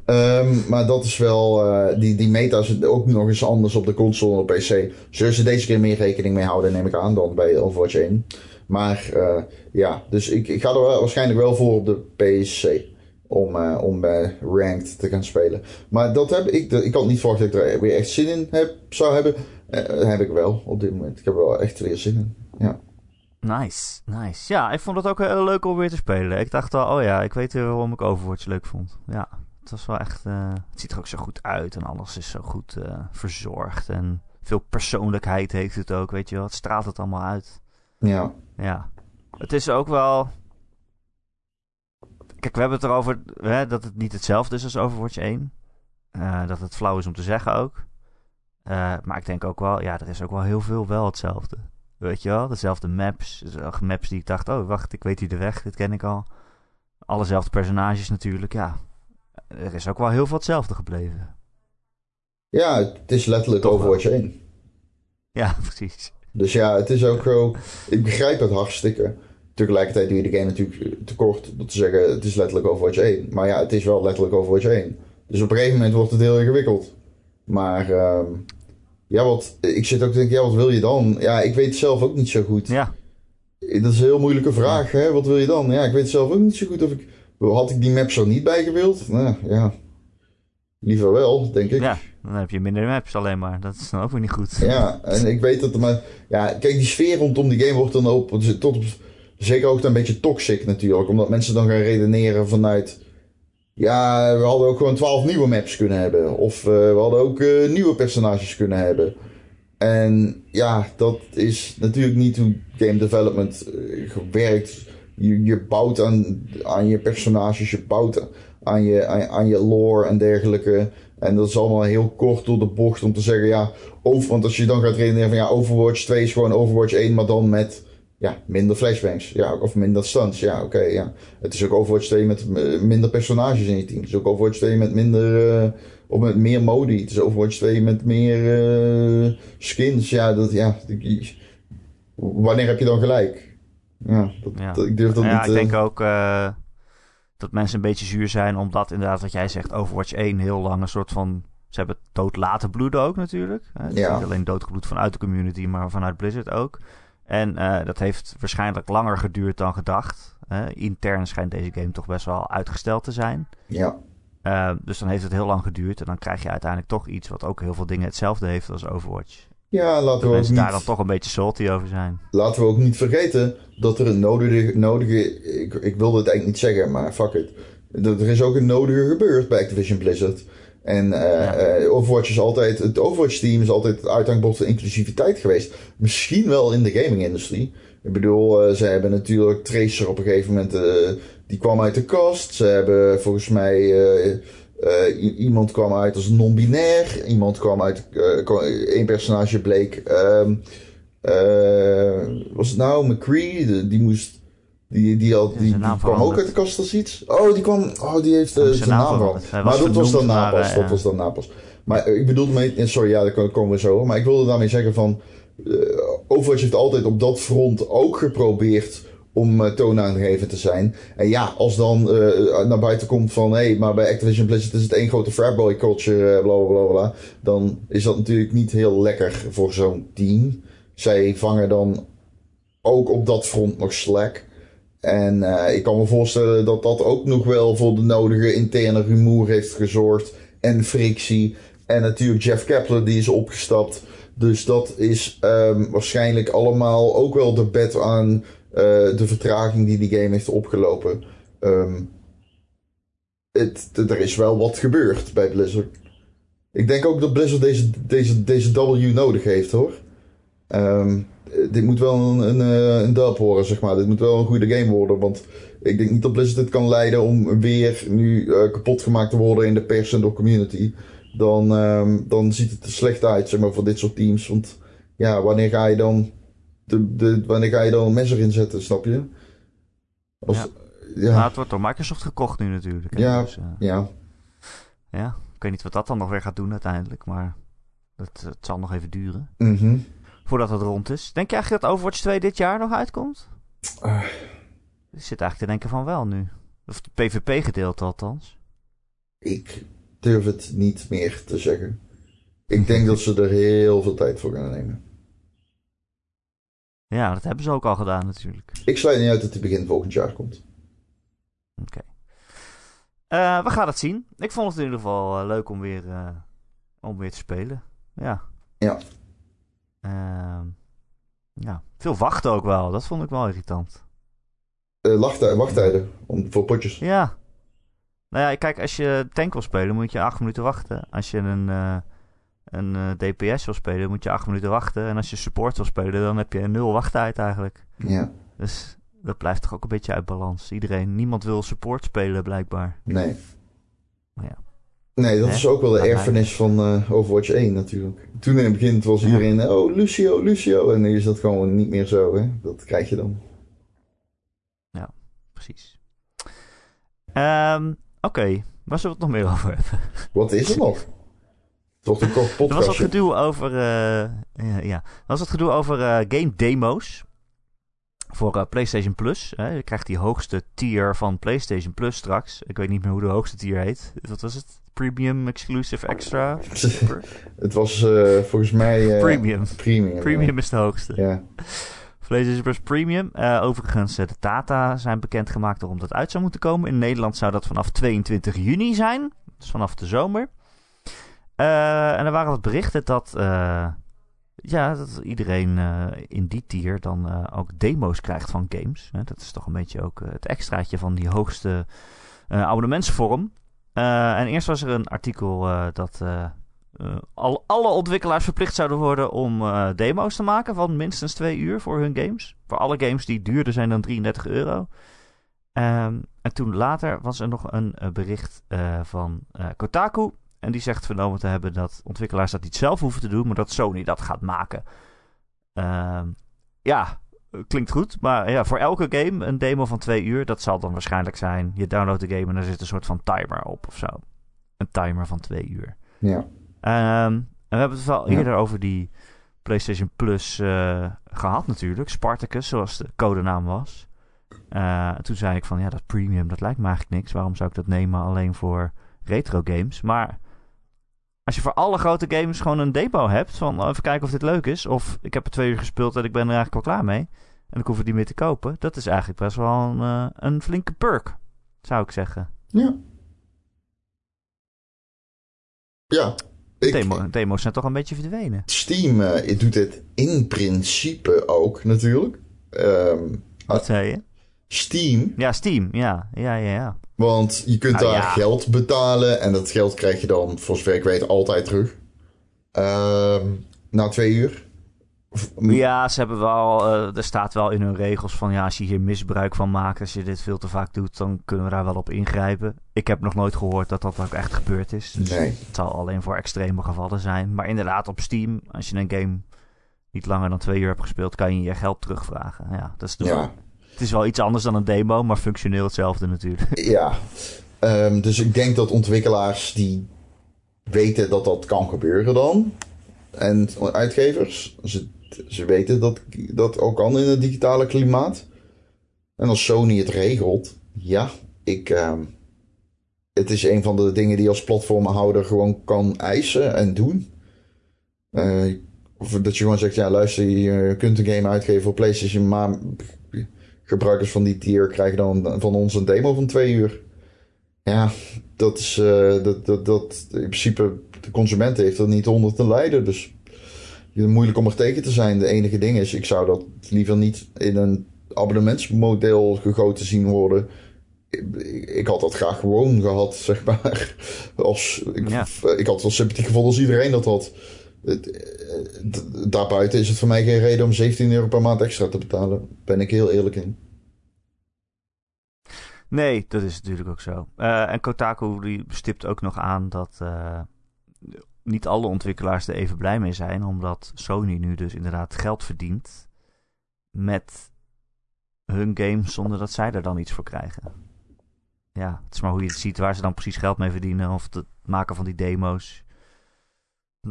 Ehm, maar dat is wel. eh, die, die meta is ook nog eens anders op de console en op PC. Zullen ze deze keer meer rekening mee houden, neem ik aan, dan bij Overwatch 1. Maar eh, ja, dus ik, ik ga er waarschijnlijk wel voor op de PC. Om, eh, om bij Ranked te gaan spelen. Maar dat heb ik. Ik had niet verwacht dat ik er weer echt zin in heb, zou hebben. Eh, heb ik wel op dit moment. Ik heb er wel echt weer zin in. Ja. Nice, nice. Ja, ik vond het ook heel leuk om weer te spelen. Ik dacht al, oh ja, ik weet weer waarom ik Overwatch leuk vond. Ja, het was wel echt... eh, het ziet er ook zo goed uit en alles is zo goed eh, verzorgd. En veel persoonlijkheid heeft het ook, weet je wel. Het straalt het allemaal uit. Ja. Ja. Het is ook wel... Kijk, we hebben het erover hè, dat het niet hetzelfde is als Overwatch 1. Eh, dat het flauw is om te zeggen ook. Eh, maar ik denk ook wel, ja, er is ook wel heel veel wel hetzelfde. Weet je wel? Dezelfde maps. Dus ook maps die ik dacht, oh wacht, ik weet hier de weg, dit ken ik al. Allezelfde personages natuurlijk, ja. er is ook wel heel veel hetzelfde gebleven. Ja, het is letterlijk Toch Overwatch 1. Ja, precies. Dus ja, het is ook zo. Ik begrijp het hartstikke. Tegelijkertijd doe je de game natuurlijk tekort door te zeggen: het is letterlijk Overwatch 1. Maar ja, het is wel letterlijk Overwatch 1. Dus op een gegeven moment wordt het heel ingewikkeld. Maar ehm, ja, wat, ik zit ook te denken: ja, wat wil je dan? Ja, ik weet het zelf ook niet zo goed. Ja, Dat is een heel moeilijke vraag, hè? Wat wil je dan? Ja, ik weet zelf ook niet zo goed of ik. Had ik die maps er niet bij gewild? Nou ja, liever wel, denk ik. ja, dan heb je minder maps alleen maar. Dat is dan ook weer niet goed. Ja, en ik weet dat er maar. Ja, kijk, die sfeer rondom die game wordt dan op, tot op zeker ook een beetje toxic natuurlijk. Omdat mensen dan gaan redeneren vanuit. Ja, we hadden ook gewoon 12 nieuwe maps kunnen hebben. Of eh, we hadden ook eh, nieuwe personages kunnen hebben. En ja, dat is natuurlijk niet hoe game development eh, werkt. Je, je bouwt aan, aan je personages, je bouwt aan je, aan, aan je lore en dergelijke. En dat is allemaal heel kort door de bocht om te zeggen, ja, over, want als je dan gaat redeneren van ja, Overwatch 2 is gewoon Overwatch 1, maar dan met ja, minder flashbangs. Ja, of minder stunts. Ja, oké, ja. Het is ook Overwatch 2 met eh, minder personages in je team. Het is ook Overwatch 2 met minder, eh, of met meer modi. Het is Overwatch 2 met meer eh, skins. Ja, dat, ja. Wanneer heb je dan gelijk? Ja, dat, Ja. dat- ik durf dat ja, niet... ik denk ook dat mensen een beetje zuur zijn, omdat inderdaad wat jij zegt, Overwatch 1 heel lang een soort van... Ze hebben dood laten bloeden ook natuurlijk. hè. Ja. Niet alleen doodgebloed vanuit de community, maar vanuit Blizzard ook. En eh, dat heeft waarschijnlijk langer geduurd dan gedacht. hè. intern schijnt deze game toch best wel uitgesteld te zijn. Ja, Eh, dus dan heeft het heel lang geduurd. En dan krijg je uiteindelijk toch iets wat ook heel veel dingen hetzelfde heeft als Overwatch. ja laten, Dat we ook mensen daar dan niet, toch een beetje salty over zijn. laten we ook niet vergeten dat er een nodige... nodige ik, ik wilde het eigenlijk niet zeggen, maar fuck it. Dat er is ook een nodige gebeurd bij Activision Blizzard. En eh, eh, Overwatch is altijd... Het Overwatch-team is altijd het uithangbord van inclusiviteit geweest. Misschien wel in de gaming-industrie. Ik bedoel, eh, ze hebben natuurlijk Tracer op een gegeven moment... die kwam uit de kast. Ze hebben volgens mij... iemand kwam uit als non-binair. Iemand kwam uit... één personage bleek... eh, was het nou McCree? Die moest... Die, die, Ja, die, die kwam ook uit de kast als iets. Oh, die kwam... Oh, die heeft eh, Zijn zijn naam veranderd. Hij Maar dat was dan naar, napas. eh, Dat ja. was dan napas. Maar ik bedoel mee... Sorry, ja, daar komen we zo. Maar ik wilde daarmee zeggen van... eh, Overwatch heeft altijd op dat front ook geprobeerd om uh, toonaangevend te zijn. En ja, als dan uh, naar buiten komt van... hé, hey, maar bij Activision Blizzard is het één grote fratboy culture, uh, bla bla bla bla. Dan is dat natuurlijk niet heel lekker voor zo'n team. Zij vangen dan ook op dat front nog slack. En uh, ik kan me voorstellen dat dat ook nog wel voor de nodige interne rumoer heeft gezorgd. En frictie. En natuurlijk Jeff Kepler die is opgestapt. Dus dat is um, waarschijnlijk allemaal ook wel de bed aan uh, de vertraging die die game heeft opgelopen. Um, het, er is wel wat gebeurd bij Blizzard. Ik denk ook dat Blizzard deze, deze, deze W nodig heeft hoor. Um, dit moet wel een, een, een dub worden, zeg maar. Dit moet wel een goede game worden. Want ik denk niet dat Blizzard dit kan leiden om weer nu uh, kapot gemaakt te worden in de pers en door community. Dan, um, dan ziet het er slecht uit, zeg maar, voor dit soort teams. Want ja, wanneer ga je dan, de, de, wanneer ga je dan een mes erin zetten, snap je? Als, ja. ja. Nou, het wordt door Microsoft gekocht nu natuurlijk. Hè? Ja, dus, uh, ja. Ja, ik weet niet wat dat dan nog weer gaat doen uiteindelijk. Maar het, het zal nog even duren. Mm -hmm. Voordat het rond is. Denk je eigenlijk dat Overwatch 2 dit jaar nog uitkomt? Uh. Ik zit eigenlijk te denken van wel nu. Of het PvP-gedeelte althans. Ik durf het niet meer te zeggen. Ik denk dat ze er heel veel tijd voor gaan nemen. Ja, dat hebben ze ook al gedaan natuurlijk. Ik sluit niet uit dat het begin volgend jaar komt. Oké. Okay. Uh, we gaan het zien. Ik vond het in ieder geval uh, leuk om weer, uh, om weer te spelen. Ja. Ja. Uh, ja. Veel wachten ook wel. Dat vond ik wel irritant. Uh, wachttijden, wachttijden om, voor potjes. Ja. Nou ja, kijk, als je tank wil spelen, moet je acht minuten wachten. Als je een, uh, een uh, DPS wil spelen, moet je acht minuten wachten. En als je support wil spelen, dan heb je een nul wachttijd eigenlijk. Ja. Dus dat blijft toch ook een beetje uit balans. Iedereen, niemand wil support spelen blijkbaar. Nee. Maar ja. Nee, dat Hè? is ook wel de erfenis van uh, Overwatch 1 natuurlijk. Toen in het begin was iedereen, oh Lucio, Lucio. En nu is dat gewoon niet meer zo, hè. Dat krijg je dan. Ja, precies. Um, Oké, waar zullen we het nog meer over hebben? Wat is er nog? Toch een kort Er was podcastje. gedoe over, eh, ja, ja. Er was wat gedoe over eh, game demo's voor eh, PlayStation Plus. Hè. Je krijgt die hoogste tier van PlayStation Plus straks. Ik weet niet meer hoe de hoogste tier heet. Wat was het? Premium, Exclusive, Extra? Het was eh, volgens mij... eh, Premium. Premium. Premium is de hoogste. Ja. PlayStation Plus Premium. Overigens, de data zijn bekendgemaakt waarom dat uit zou moeten komen. In Nederland zou dat vanaf 22 juni zijn. Dus vanaf de zomer. En er waren wat berichten dat, ja, dat iedereen eh, in die tier dan eh, ook demo's krijgt van games. Hè, dat is toch een beetje ook eh, het extraatje van die hoogste abonnementsvorm. En eerst was er een artikel dat al, alle ontwikkelaars verplicht zouden worden om demo's te maken van minstens twee uur voor hun games. Voor alle games die duurder zijn dan 33 euro. Ehm, en toen later was er nog een bericht van Kotaku. En die zegt vernomen te hebben dat ontwikkelaars dat niet zelf hoeven te doen, maar dat Sony dat gaat maken. Ehm, ja, klinkt goed. Maar ja, voor elke game een demo van twee uur, dat zal dan waarschijnlijk zijn. Je downloadt de game en er zit een soort van timer op of zo. Een timer van twee uur. Ja. Ehm, en we hebben het wel Ja. eerder over die PlayStation Plus eh, gehad natuurlijk. Spartacus, zoals de codenaam was. Eh, toen zei ik van, ja, dat premium, dat lijkt me eigenlijk niks. Waarom zou ik dat nemen alleen voor retro games? Maar als je voor alle grote games gewoon een demo hebt... van oh, even kijken of dit leuk is... of ik heb er twee uur gespeeld en ik ben er eigenlijk al klaar mee... en ik hoef het niet meer te kopen... dat is eigenlijk best wel een, eh, een flinke perk, zou ik zeggen. Ja. Ja. Ik, Demo, demo's zijn toch een beetje verdwenen. Steam eh, doet het in principe ook natuurlijk. Ehm, Wat zei je? Steam, Ja, Steam. Ja, ja, ja. ja. Want je kunt Ah, daar ja. geld betalen en dat geld krijg je dan, voor zover ik weet, altijd terug. Ehm, na twee uur. Ja, ze hebben wel. eh, er staat wel in hun regels van ja, als je hier misbruik van maakt, als je dit veel te vaak doet, dan kunnen we daar wel op ingrijpen. Ik heb nog nooit gehoord dat dat ook echt gebeurd is. Dus Nee. het zal alleen voor extreme gevallen zijn. Maar inderdaad, op Steam, als je een game niet langer dan twee uur hebt gespeeld, kan je je geld terugvragen. Ja, dat is de- Ja, Het is wel iets anders dan een demo, maar functioneel hetzelfde natuurlijk. ja. Ehm, dus ik denk dat ontwikkelaars die weten dat dat kan gebeuren dan. En uitgevers, ze, ze weten dat dat ook kan in het digitale klimaat. En als Sony het regelt, ja, ik, ehm, het is een van de dingen die je als platformhouder gewoon kan eisen en doen. Eh, of dat je gewoon zegt, ja luister, je kunt een game uitgeven voor PlayStation, maar gebruikers van die tier krijgen dan van ons een demo van twee uur. Ja, dat is, eh, dat, dat, dat, in principe, de consument heeft er niet onder te lijden, dus het is moeilijk om er tegen te zijn. De enige ding is, ik zou dat liever niet in een abonnementsmodel gegoten zien worden. Ik, had dat graag gewoon gehad, zeg maar. Als, ik, Ja. ik had het wel sympathie gevonden als iedereen dat had. Eh, Daarbuiten is het voor mij geen reden om 17 euro per maand extra te betalen. Ben ik heel eerlijk in. Nee, dat is natuurlijk ook zo. Eh, en Kotaku die stipt ook nog aan dat eh, niet alle ontwikkelaars er even blij mee zijn, omdat Sony nu dus inderdaad geld verdient met hun games zonder dat zij er dan iets voor krijgen. Ja, het is maar hoe je het ziet waar ze dan precies geld mee verdienen, of het maken van die demo's.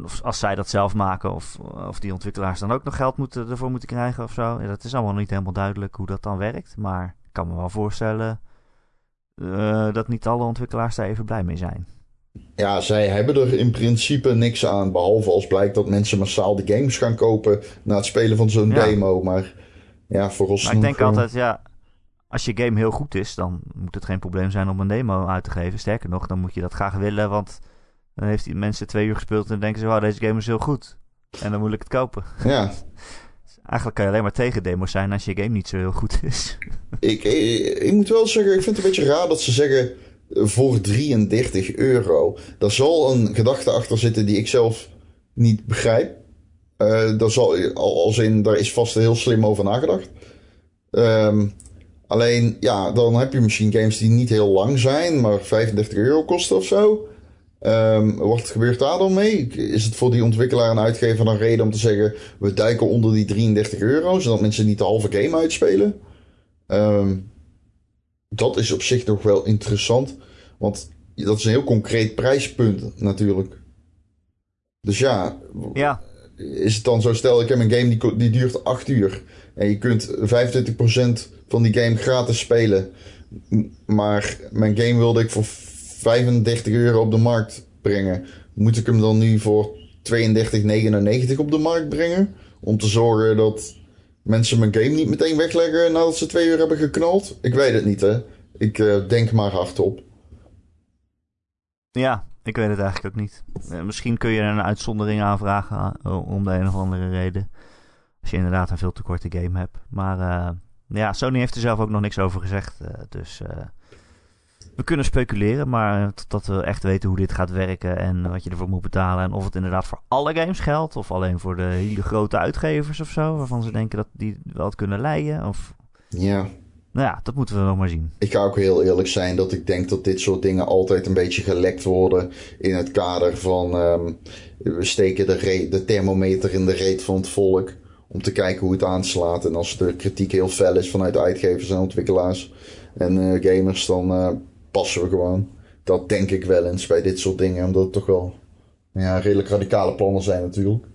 Of als zij dat zelf maken, of, of die ontwikkelaars dan ook nog geld moeten, ervoor moeten krijgen of zo. Ja, dat is allemaal niet helemaal duidelijk hoe dat dan werkt. Maar ik kan me wel voorstellen eh, dat niet alle ontwikkelaars daar even blij mee zijn. Ja, zij hebben er in principe niks aan. Behalve als blijkt dat mensen massaal de games gaan kopen na het spelen van zo'n Ja. demo. Maar ja, vooralsnog... Maar ik denk eh, altijd, ja, als je game heel goed is, dan moet het geen probleem zijn om een demo uit te geven. Sterker nog, dan moet je dat graag willen, want dan heeft die mensen twee uur gespeeld en dan denken ze, wauw, deze game is heel goed. En dan moet ik het kopen. Ja, eigenlijk kan je alleen maar tegen demo's zijn als je game niet zo heel goed is. ik, ik, ik moet wel zeggen, ik vind het een beetje raar dat ze zeggen eh, voor 33 euro. Daar zal een gedachte achter zitten die ik zelf niet begrijp. Eh daar zal, al- als in, daar is vast heel slim over nagedacht. Ehm, alleen, ja, dan heb je misschien games die niet heel lang zijn, maar 35 euro kosten of zo. Ehm, wat gebeurt daar dan mee? Is het voor die ontwikkelaar en uitgever dan reden om te zeggen: we duiken onder die 33 euro, zodat mensen niet de halve game uitspelen? Ehm, dat is op zich nog wel interessant. Want dat is een heel concreet prijspunt natuurlijk. Dus ja, Ja, is het dan zo, stel ik heb een game die, die duurt 8 uur. En je kunt 25% van die game gratis spelen. Maar mijn game wilde ik voor 35 euro op de markt brengen. Moet ik hem dan nu voor 32,99 op de markt brengen? Om te zorgen dat mensen mijn game niet meteen wegleggen nadat ze twee uur hebben geknald? Ik weet het niet hè. Ik eh, denk maar hardop. ja, ik weet het eigenlijk ook niet. Eh, misschien kun je een uitzondering aanvragen eh, om de een of andere reden. Als je inderdaad een veel te korte game hebt. Maar ja, Sony heeft er zelf ook nog niks over gezegd. dus we kunnen speculeren, maar totdat we echt weten hoe dit gaat werken en wat je ervoor moet betalen. En of het inderdaad voor alle games geldt, of alleen voor de hele grote uitgevers of zo. Waarvan ze denken dat die wel het kunnen leiden. Of, Ja, nou ja, dat moeten we nog maar zien. Ik ga ook heel eerlijk zijn dat ik denk dat dit soort dingen altijd een beetje gelekt worden in het kader van ehm, we steken de, de thermometer in de reet van het volk om te kijken hoe het aanslaat. En als de kritiek heel fel is vanuit uitgevers en ontwikkelaars en eh, gamers, dan eh, passen we gewoon. Dat denk ik wel eens bij dit soort dingen, omdat het toch wel ja, redelijk radicale plannen zijn natuurlijk.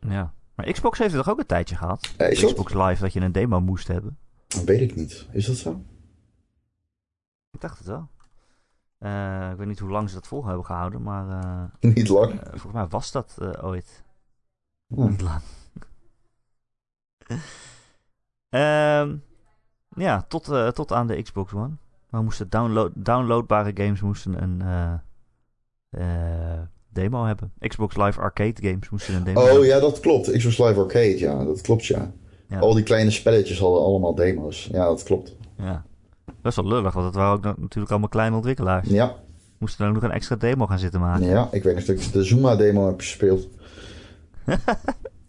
Ja. Maar Xbox heeft het toch ook een tijdje gehad? Ja, is dat? Xbox Live dat je een demo moest hebben. Dat weet ik niet. Is dat zo? Ik dacht het wel. Eh, ik weet niet hoe lang ze dat vol hebben gehouden, maar eh, niet lang. eh, volgens mij was dat ooit. Niet lang. Ehm, ja, tot, tot aan de Xbox One. Maar moesten download, downloadbare games moesten een eh, eh, demo hebben. Xbox Live Arcade games moesten een demo Oh hebben. ja, dat klopt. Xbox Live Arcade, ja, dat klopt ja. Ja. Al die kleine spelletjes hadden allemaal demo's. Ja, dat klopt. Ja. Dat is wel lullig, want het waren ook natuurlijk allemaal kleine ontwikkelaars. Ja, Moesten dan ook nog een extra demo gaan zitten maken. ja ik weet nog dat ik de Zuma-demo heb gespeeld.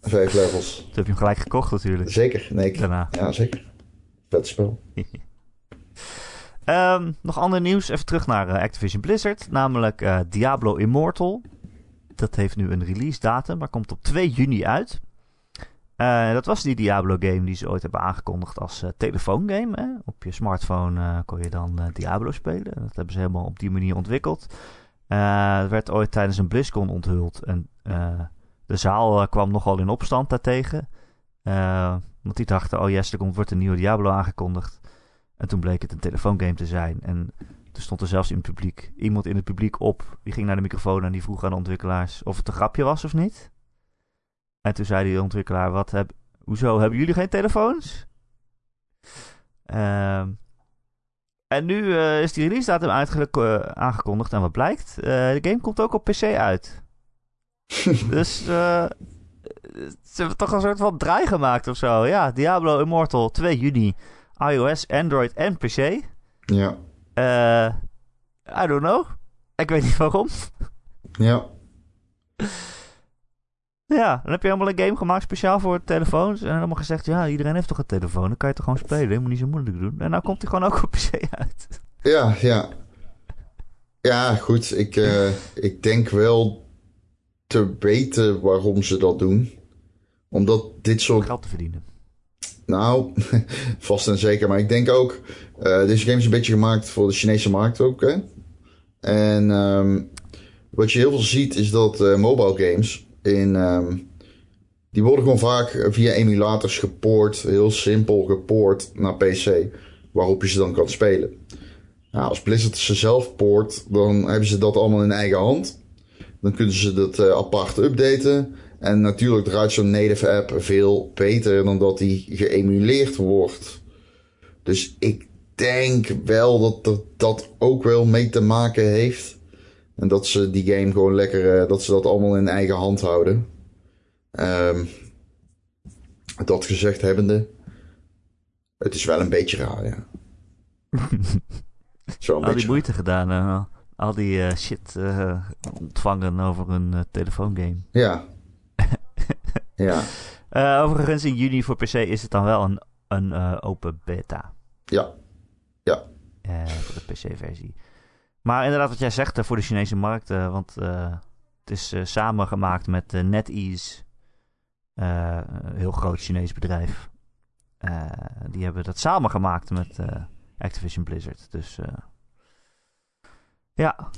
Vijf levels. Toen heb je hem gelijk gekocht natuurlijk. Zeker. Nee, ik... Daarna. Ja, zeker. Vet spel. Ehm, nog ander nieuws. Even terug naar eh, Activision Blizzard. Namelijk eh, Diablo Immortal. Dat heeft nu een release datum, maar komt op 2 juni uit. Eh, dat was die Diablo game die ze ooit hebben aangekondigd als telefoongame. Op je smartphone kon je dan Diablo spelen. Dat hebben ze helemaal op die manier ontwikkeld. Het werd ooit tijdens een BlizzCon onthuld. En de zaal kwam nogal in opstand daartegen. Want die dachten, oh yes, er komt, wordt een nieuwe Diablo aangekondigd. En toen bleek het een telefoongame te zijn. En toen stond er zelfs in het publiek iemand in het publiek op. Die ging naar de microfoon en die vroeg aan de ontwikkelaars of het een grapje was of niet. En toen zei die ontwikkelaar: wat heb, Hoezo hebben jullie geen telefoons? Ehm, en nu eh, is die release datum eh, aangekondigd. En wat blijkt? Eh, de game komt ook op PC uit. dus ze hebben toch een soort van draai gemaakt of zo. Ja, Diablo Immortal 2 juni iOS, Android en PC. Ja. Eh I don't know. Ik weet niet waarom. Ja. Ja, dan heb je helemaal een game gemaakt speciaal voor telefoons. En allemaal gezegd, ja, iedereen heeft toch een telefoon. Dan kan je toch gewoon spelen. Je moet niet zo moeilijk doen. En nou komt hij gewoon ook op PC uit. Ja, ja. Ja, goed. Ik, eh, ik denk wel te weten waarom ze dat doen. Omdat dit soort Geld te verdienen. Nou, vast en zeker. Maar ik denk ook, eh, deze game is een beetje gemaakt voor de Chinese markt ook. Hè? En ehm, wat je heel veel ziet is dat eh, mobile games in, ehm, die worden gewoon vaak via emulators gepoord, heel simpel gepoord naar PC, waarop je ze dan kan spelen. Nou, als Blizzard ze zelf poort, dan hebben ze dat allemaal in eigen hand. Dan kunnen ze dat eh, apart updaten. En natuurlijk draait zo'n native app veel beter dan dat die geëmuleerd wordt. Dus ik denk wel dat dat, dat ook wel mee te maken heeft. En dat ze die game gewoon lekker, eh, dat ze dat allemaal in eigen hand houden. Ehm, dat gezegd hebbende, het is wel een beetje raar, ja. Zo een Al die beetje. moeite gedaan. en al- al die eh, shit eh, ontvangen over een telefoongame. Ja. Ja. Eh, overigens, in juni voor PC is het dan wel een, een eh, open beta. Ja. eh, voor de PC-versie. Maar inderdaad, wat jij zegt voor de Chinese markt. want het is samengemaakt met NetEase. een heel groot Chinees bedrijf. Die hebben dat samengemaakt met Activision Blizzard. Dus Ja.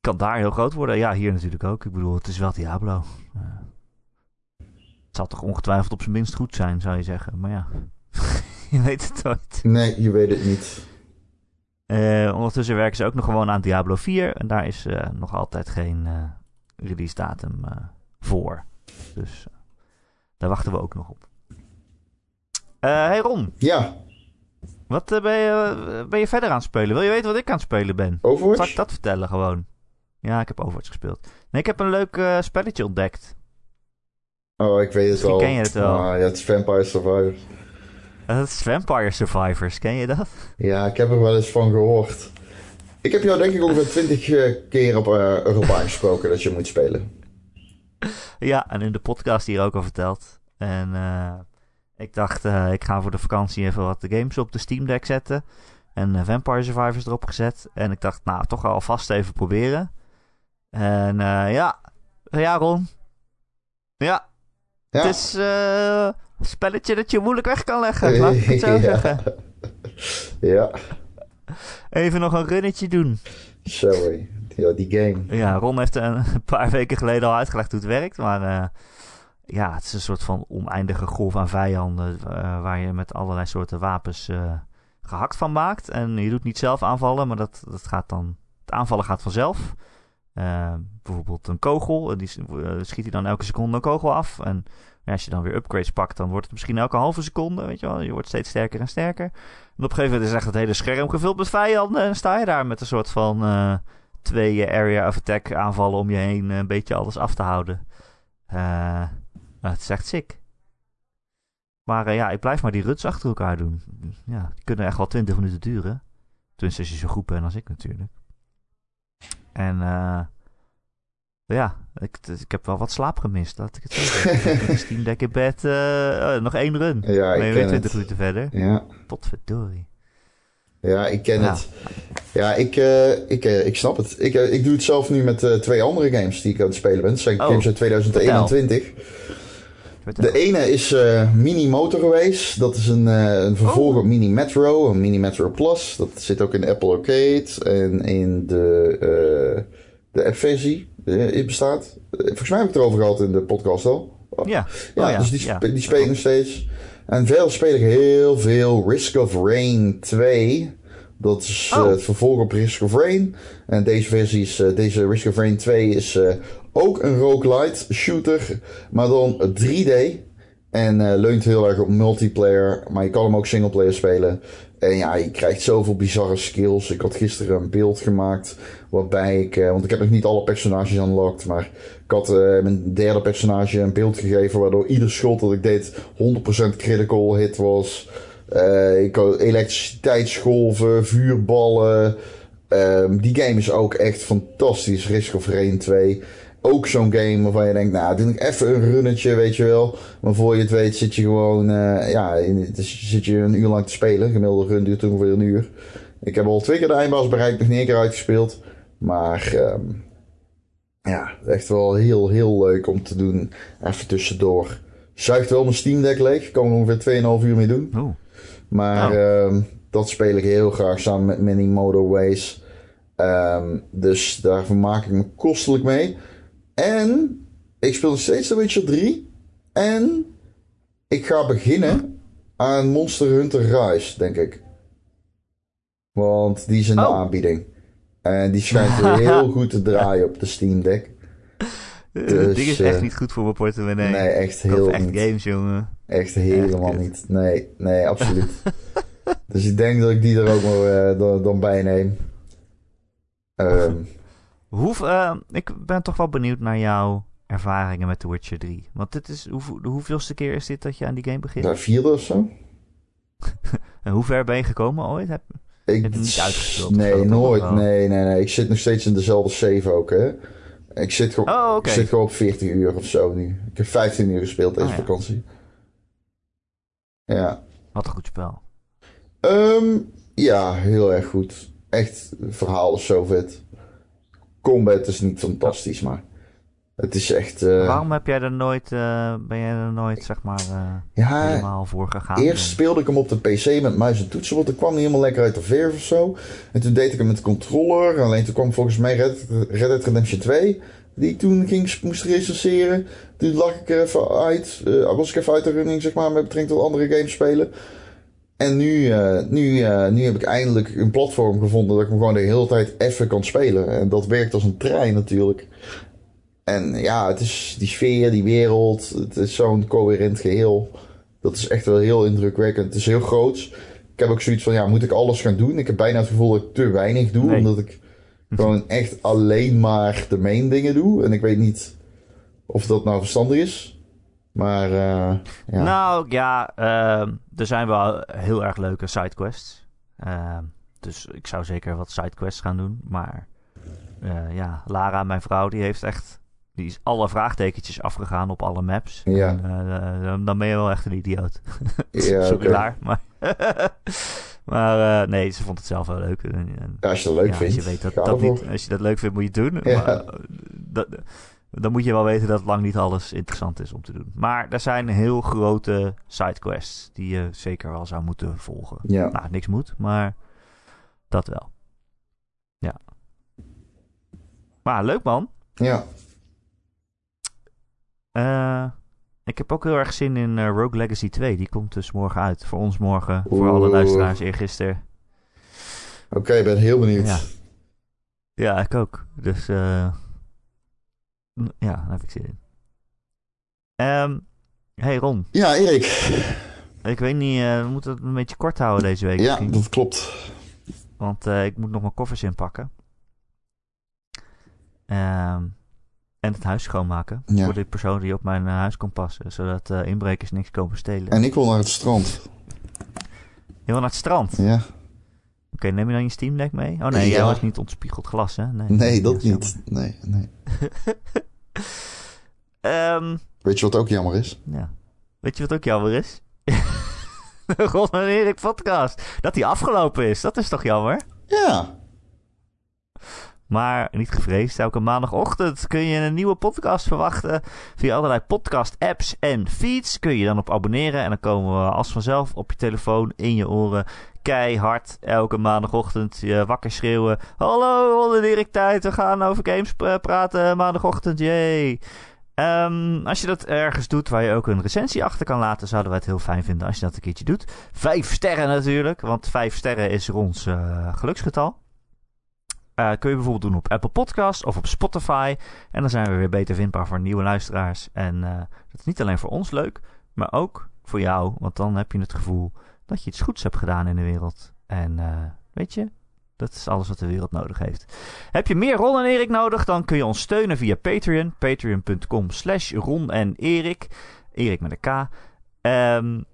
Kan daar heel groot worden. Ja, hier natuurlijk ook. Ik bedoel, het is wel Diablo. Uh, zal toch ongetwijfeld op zijn minst goed zijn, zou je zeggen. Maar ja, je weet het nooit. Nee, je weet het niet. Uh, ondertussen werken ze ook nog gewoon aan Diablo 4. En daar is uh, nog altijd geen release datum voor. Dus daar wachten we ook nog op. hey Ron. Ja. Wat ben, je, ben je verder aan het spelen? Wil je weten wat ik aan het spelen ben? Overwatch? Zal ik dat vertellen gewoon? Ja, ik heb Overwatch gespeeld. Nee, ik heb een leuk uh, spelletje ontdekt. Oh, ik weet het wel. ken je het wel. Ah, ja, het is Vampire Survivors. Dat is Vampire Survivors, ken je dat? Ja, ik heb er wel eens van gehoord. Ik heb jou denk ik ongeveer twintig keer op uh, Europa aangesproken dat je moet spelen. Ja, en in de podcast hier ook al verteld. En uh, ik dacht, uh, ik ga voor de vakantie even wat de games op de Steam Deck zetten. En Vampire Survivors erop gezet. En ik dacht, nou, toch alvast even proberen. En ja, ja Ron. Ja, ja. het is een spelletje dat je moeilijk weg kan leggen. Laat ik het zo ja. zeggen. Ja. Even nog een runnetje doen. Sorry. Ja, die game. Ja, Ron heeft een paar weken geleden al uitgelegd hoe het werkt. Maar uh, ja, het is een soort van oneindige golf aan vijanden. Uh, waar je met allerlei soorten wapens uh, gehakt van maakt. En je doet niet zelf aanvallen, maar dat, dat gaat dan. Het aanvallen gaat vanzelf. Uh, bijvoorbeeld een kogel. Die schiet hij dan elke seconde een kogel af. En als je dan weer upgrades pakt, dan wordt het misschien elke halve seconde. Weet je wel, je wordt steeds sterker en sterker. En op een gegeven moment is echt het hele scherm gevuld met vijanden. En sta je daar met een soort van twee area of attack aanvallen om je heen. Een beetje alles af te houden. Uh, het is echt sick. Maar ja, ik blijf maar die ruts achter elkaar doen. Ja, die kunnen echt wel 20 minuten duren. Tenminste, als je zo goed bent als ik natuurlijk. En uh, ja, ik, ik heb wel wat slaap gemist. Laat ik het zo zeggen. Steam Deck in bed. Uh, nog één run. Ja, ik ben ken 20 het. minuten verder. Ja. Potverdorie. Ja, ik ken Ja. het. Ja, ik, uh, ik, uh, ik snap het. Ik, ik doe het zelf nu met twee andere games die ik aan het spelen ben. Dat zijn Oh, games uit 2021. De ene is uh, Mini Motor Race. Dat is een, uh, een vervolg op Mini Metro, een Mini Metro Plus. Dat zit ook in de Apple Arcade en in de, uh, de app-versie. Het bestaat. Volgens mij heb ik het erover gehad in de podcast al. Ja, Ja, Oh ja, dus die, ja. spe- die speel ik nog steeds. En verder speel ik heel veel Risk of Rain 2. Dat is eh, Oh. het vervolg op Risk of Rain. En deze versie is, eh, deze Risk of Rain 2 is eh, ook een roguelite shooter, maar dan 3D. En eh, leunt heel erg op multiplayer, maar je kan hem ook singleplayer spelen. En ja, je krijgt zoveel bizarre skills. Ik had gisteren een beeld gemaakt waarbij ik, eh, want ik heb nog niet alle personages unlocked, maar ik had eh, mijn derde personage een beeld gegeven waardoor ieder schot dat ik deed 100% critical hit was. Ik had elektriciteitsgolven, vuurballen. Ehm, die game is ook echt fantastisch. Risk of Rain 2. Ook zo'n game waarvan je denkt, nou, doe ik even een runnetje, weet je wel. Maar voor je het weet zit je gewoon, eh, ja, in, dus zit je een uur lang te spelen. Gemiddelde run duurt ongeveer een uur. Ik heb al twee keer de eindbaas bereikt, nog niet één keer uitgespeeld. Maar, ehm, ja, echt wel heel, heel leuk om te doen. Even tussendoor. Zuigt wel mijn Steam Deck leeg. Kan er ongeveer 2,5 uur mee doen. Oeh. Maar ehm, dat speel ik heel graag samen met Mini Motorways. Ehm, dus daar vermaak ik me kostelijk mee. En ik speel nog steeds The Witcher 3. En ik ga beginnen aan Monster Hunter Rise, denk ik. Want die is in de Oh. aanbieding. En die schijnt heel goed te draaien op de Steam Deck. Het Dus, ding is echt eh, niet goed voor mijn portemonnee. Nee, echt koop heel echt niet. games, jongen. Echt helemaal niet. Nee, nee, absoluut. dus ik denk dat ik die er ook maar eh, dan, dan bij neem. Ehm, Hoe, eh, ik ben toch wel benieuwd naar jouw ervaringen met The Witcher 3. Want dit is, hoe, de hoeveelste keer is dit dat je aan die game begint? de vierde of zo? En hoe ver ben je gekomen ooit? Heb, Ik, Heb je niet uitgespeeld Nee, zo, nooit. Wel? Nee, nee, nee. Ik zit nog steeds in dezelfde save ook, hè. Ik zit gewoon, Oh, ik zit gewoon op 40 uur of zo nu. Ik heb 15 uur gespeeld deze Ah, ja. vakantie. Ja. Wat een goed spel. Ehm, ja, heel erg goed. Echt, verhaal is zo vet. Combat is niet fantastisch, maar Het is echt... Uh... Waarom heb jij er nooit, uh, ben jij er nooit, zeg maar, uh, ja, helemaal voor gegaan? Eerst speelde ik hem op de PC met muis en toetsenbord. Dat kwam niet helemaal lekker uit de verf of zo. En toen deed ik hem met de controller. Alleen toen kwam volgens mij Red, Red Dead Redemption 2. Die ik toen ging, moest recenseren. Toen lag ik er even uit. was ik even uit de running, zeg maar, met betrekking tot andere games spelen. En nu, nu, nu heb ik eindelijk een platform gevonden dat ik hem gewoon de hele tijd even kan spelen. En dat werkt als een trein natuurlijk. En ja, het is die sfeer, die wereld, het is zo'n coherent geheel. Dat is echt wel heel indrukwekkend. Het is heel groot. Ik heb ook zoiets van, ja, moet ik alles gaan doen? Ik heb bijna het gevoel dat ik te weinig doe, omdat ik gewoon echt alleen maar de main dingen doe. En ik weet niet of dat nou verstandig is. Maar, uh, ja. Nou, ja, uh, er zijn wel heel erg leuke sidequests. Uh, dus ik zou zeker wat sidequests gaan doen. Maar ja, Lara, mijn vrouw, die heeft echt die is alle vraagtekentjes afgegaan op alle maps. Ja. En, dan ben je wel echt een idioot. Ja, Sorry. Maar, maar uh, nee, ze vond het zelf wel leuk. En, ja, als je dat leuk ja, vindt. Als je, weet dat, dat niet, als je dat leuk vindt, moet je het doen. Ja. Maar, dat, dan moet je wel weten dat lang niet alles interessant is om te doen. Maar er zijn heel grote sidequests die je zeker wel zou moeten volgen. Ja. Nou, niks moet, maar dat wel. Ja. Maar leuk man. Ja. Uh, ik heb ook heel erg zin in uh, Rogue Legacy 2. Die komt dus morgen uit. Voor ons morgen. Voor alle luisteraars eergisteren. Oké, okay, ik ben heel benieuwd. Ja. ja, ik ook. Dus uh, ja, daar heb ik zin in. Um, hey Ron. Ja, Erik. Ik weet niet, uh, we moeten het een beetje kort houden deze week. Ja, misschien. dat klopt. Want uh, ik moet nog mijn koffers inpakken. Um, en het huis schoonmaken. Ja. Voor de persoon die op mijn uh, huis komt passen. Zodat inbrekers niks komen stelen. En ik wil naar het strand. Je wil naar het strand? Ja. Oké, okay, neem je dan je Steam Deck mee? Oh nee, ja. jij was niet ontspiegeld glas, hè? Nee, nee dat niet. Nee, nee. um, Weet je wat ook jammer is? Ja. Weet je wat ook jammer is? de Ron en Erik podcast. Dat die afgelopen is. Dat is toch jammer? Ja. Maar niet gevreesd, elke maandagochtend kun je een nieuwe podcast verwachten. Via allerlei podcast-apps en feeds kun je dan op abonneren. En dan komen we als vanzelf op je telefoon, in je oren. Keihard elke maandagochtend je wakker schreeuwen. Hallo, Erik tijd. We gaan over games praten maandagochtend. Yay. Um, als je dat ergens doet waar je ook een recensie achter kan laten, zouden wij het heel fijn vinden als je dat een keertje doet. Vijf sterren natuurlijk, want vijf sterren is Rons uh, geluksgetal. Uh, kun je bijvoorbeeld doen op Apple Podcast of op Spotify. En dan zijn we weer beter vindbaar voor nieuwe luisteraars. En dat is niet alleen voor ons leuk, maar ook voor jou. Want dan heb je het gevoel dat je iets goeds hebt gedaan in de wereld. En uh, weet je, dat is alles wat de wereld nodig heeft. Heb je meer Ron en Erik nodig, dan kun je ons steunen via Patreon. Patreon.com slash Ron en Erik. Erik met een K. Um,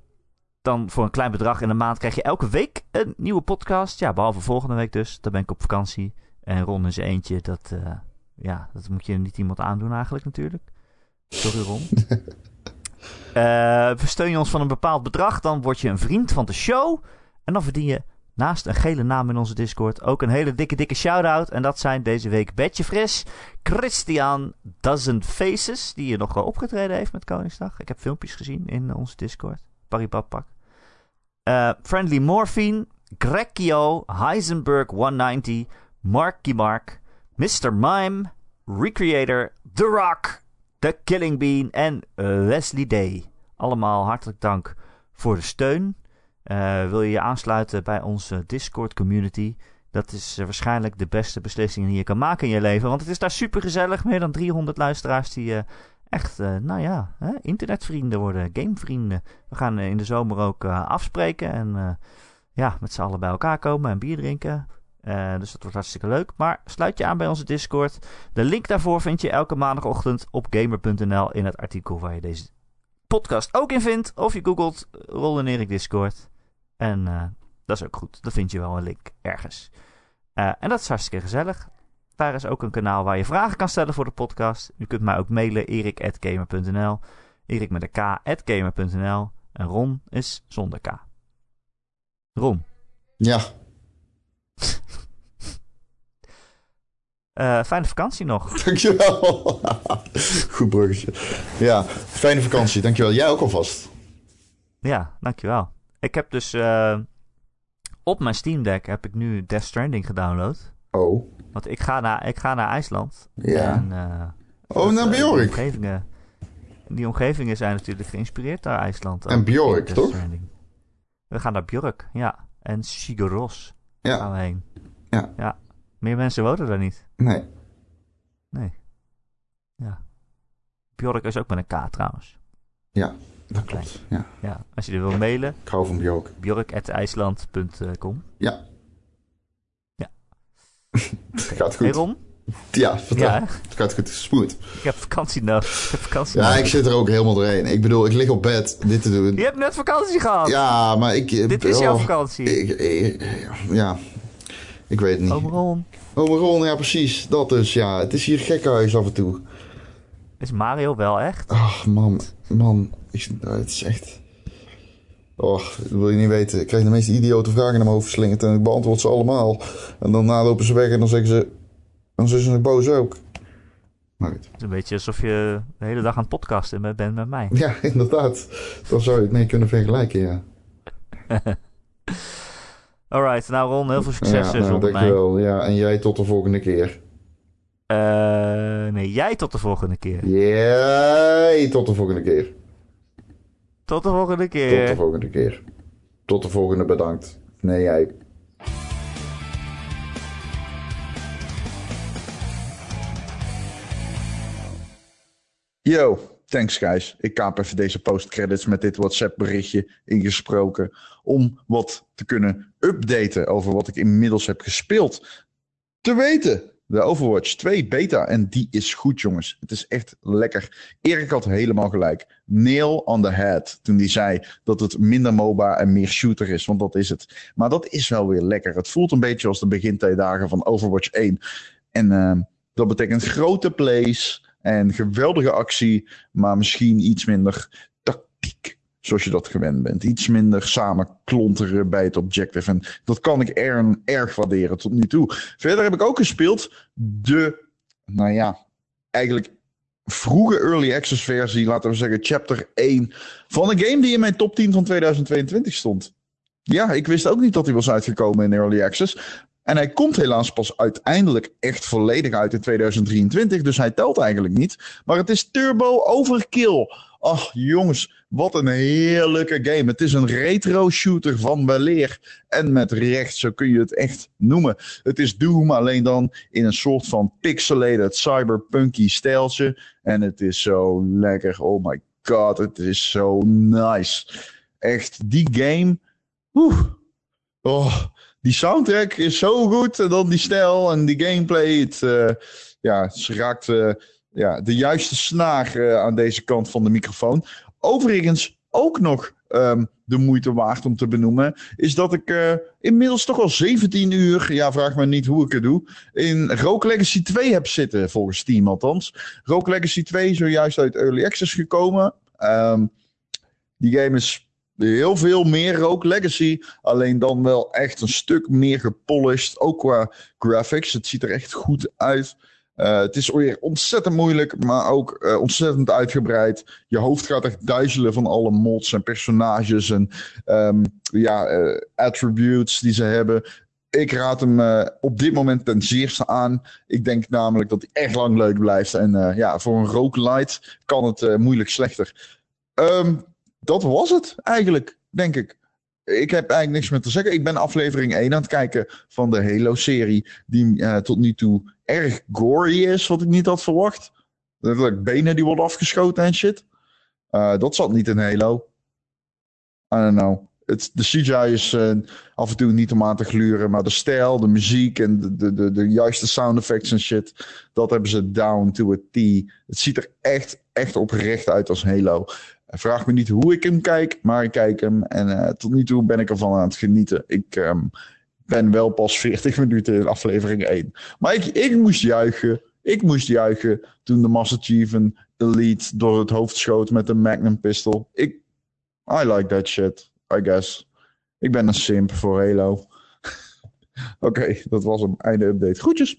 dan voor een klein bedrag in de maand krijg je elke week een nieuwe podcast. Ja, behalve volgende week dus. Dan ben ik op vakantie. En Ron zijn eentje, dat, uh, ja, dat moet je niet iemand aandoen eigenlijk natuurlijk. Sorry Ron. uh, steun je ons van een bepaald bedrag, dan word je een vriend van de show. En dan verdien je naast een gele naam in onze Discord ook een hele dikke, dikke shout-out. En dat zijn deze week Betje Fris, Christian Dozen Faces, die hier nog wel opgetreden heeft met Koningsdag. Ik heb filmpjes gezien in onze Discord. Paripapak. Uh, Friendly Morphine, Grecchio, Heisenberg 190... Marky Mark, Mr. Mime, Recreator, The Rock, The Killing Bean en Leslie Day. Allemaal hartelijk dank voor de steun. Uh, wil je je aansluiten bij onze Discord community? Dat is uh, waarschijnlijk de beste beslissing die je kan maken in je leven. Want het is daar super gezellig. Meer dan 300 luisteraars die echt, nou ja, hè, internetvrienden worden, gamevrienden. We gaan in de zomer ook afspreken en ja, met z'n allen bij elkaar komen en bier drinken. Uh, dus dat wordt hartstikke leuk. Maar sluit je aan bij onze Discord. De link daarvoor vind je elke maandagochtend op gamer.nl in het artikel waar je deze podcast ook in vindt. Of je googelt Rol en Erik Discord. En uh, dat is ook goed. Dan vind je wel een link ergens. En dat is hartstikke gezellig. Daar is ook een kanaal waar je vragen kan stellen voor de podcast. Je kunt mij ook mailen erik.gamer.nl Erik met een k.gamer.nl En Ron is zonder k. Ron. Ja. Uh, fijne vakantie nog. Dankjewel. Goed bruggetje. Ja, fijne vakantie. Dankjewel. Jij ook alvast. Ja, dankjewel. Ik heb dus uh, op mijn Steam Deck heb ik nu Death Stranding gedownload. Oh. Want ik ga naar, ik ga naar IJsland. Ja. En, uh, oh, naar Bjork. Die omgevingen, die omgevingen zijn natuurlijk geïnspireerd door IJsland. En Bjork, toch? Stranding. We gaan naar Björk, ja. En Shigeros ja. gaan we heen. Ja. ja. Meer mensen wonen daar niet. Nee. Nee. Ja. Bjork is ook met een K trouwens. Ja, dat klopt. Ja. ja. Als je er wil mailen. Ik hou van Bjork. Bjork.ijsland.com Ja. Ja. Het gaat goed. Ron? Ja, vertel. Ja, het gaat goed. Smooth. Ik heb vakantie nodig. Ik heb vakantie ja, nodig. ik zit er ook helemaal doorheen. Ik bedoel, ik lig op bed dit te doen. Je hebt net vakantie gehad. Ja, maar ik... Dit is oh, jouw vakantie. Ik, ik, ja, ik weet het niet. Ome Ron. Ome Ron, ja precies. Dat dus, ja. Het is hier gekkenhuis af en toe. Is Mario wel echt? Ach, man. Man. Ik, het is echt... Och, dat wil je niet weten. Ik krijg de meest idiote vragen naar mijn hoofd verslingerd en ik beantwoord ze allemaal. En daarna lopen ze weg en dan zeggen ze... Dan zijn ze nog boos ook. Maar goed. Het is een beetje alsof je de hele dag aan het podcasten bent met mij. Ja, inderdaad. Dan zou je het mee kunnen vergelijken, ja. Alright, nou Ron, heel veel succes ja, nou, zonder dankjewel. Ja, en jij tot de volgende keer. Uh, nee, jij tot de volgende keer. Jij tot de volgende keer. Tot de volgende keer. Tot de volgende keer. Tot de volgende bedankt. Nee, jij. Yo, thanks guys. Ik kaap even deze postcredits met dit WhatsApp berichtje ingesproken. Om wat te kunnen updaten over wat ik inmiddels heb gespeeld. Te weten, de Overwatch 2 beta. En die is goed jongens. Het is echt lekker. Erik had helemaal gelijk. Nail on the head. Toen hij zei dat het minder MOBA en meer shooter is. Want dat is het. Maar dat is wel weer lekker. Het voelt een beetje als de begintijdagen van Overwatch 1. En uh, dat betekent grote plays. En geweldige actie, maar misschien iets minder tactiek. Zoals je dat gewend bent. Iets minder samen klonteren bij het objective. En dat kan ik er, erg waarderen tot nu toe. Verder heb ik ook gespeeld de, nou ja, eigenlijk vroege early access versie, laten we zeggen chapter 1 van een game die in mijn top 10 van 2022 stond. Ja, ik wist ook niet dat hij was uitgekomen in early access. En hij komt helaas pas uiteindelijk echt volledig uit in 2023. Dus hij telt eigenlijk niet. Maar het is Turbo Overkill. Ach jongens, wat een heerlijke game. Het is een retro shooter van weleer. En met recht, zo kun je het echt noemen. Het is Doom, alleen dan in een soort van pixelated cyberpunky stijltje. En het is zo lekker. Oh my god, het is zo nice. Echt, die game. Oeh. Oh, die soundtrack is zo goed. En dan die stijl en die gameplay. Het, uh, ja, het raakt uh, ja, de juiste snaar aan deze kant van de microfoon. Overigens ook nog um, de moeite waard om te benoemen. Is dat ik inmiddels toch al 17 uur. Ja, vraag me niet hoe ik het doe. In Rogue Legacy 2 heb zitten. Volgens Steam althans. Rogue Legacy 2 zojuist uit Early Access gekomen. Um, die game is heel veel meer Rogue Legacy. Alleen dan wel echt een stuk meer gepolished. Ook qua graphics. Het ziet er echt goed uit. Uh, het is weer ontzettend moeilijk, maar ook uh, ontzettend uitgebreid. Je hoofd gaat echt duizelen van alle mods en personages en um, ja, uh, attributes die ze hebben. Ik raad hem op dit moment ten zeerste aan. Ik denk namelijk dat hij echt lang leuk blijft. En ja, voor een roguelite kan het moeilijk slechter. Um, dat was het eigenlijk, denk ik. Ik heb eigenlijk niks meer te zeggen. Ik ben aflevering 1 aan het kijken van de Halo-serie. Die uh, tot nu toe erg gory is, wat ik niet had verwacht. Letterlijk benen die worden afgeschoten en shit. Uh, dat zat niet in Halo. I don't know. De CGI is uh, af en toe niet om aan te gluren. Maar de stijl, de muziek en de, de, de, de juiste sound effects en shit. Dat hebben ze down to a T. Het ziet er echt, echt oprecht uit als Halo. Vraag me niet hoe ik hem kijk, maar ik kijk hem. En uh, tot nu toe ben ik ervan aan het genieten. Ik um, ben wel pas 40 minuten in aflevering 1. Maar ik, ik moest juichen. Ik moest juichen toen de Master Chief een elite door het hoofd schoot met een Magnum pistol. Ik, I like that shit, I guess. Ik ben een simp voor Halo. Oké, dat was hem. Einde update. Groetjes.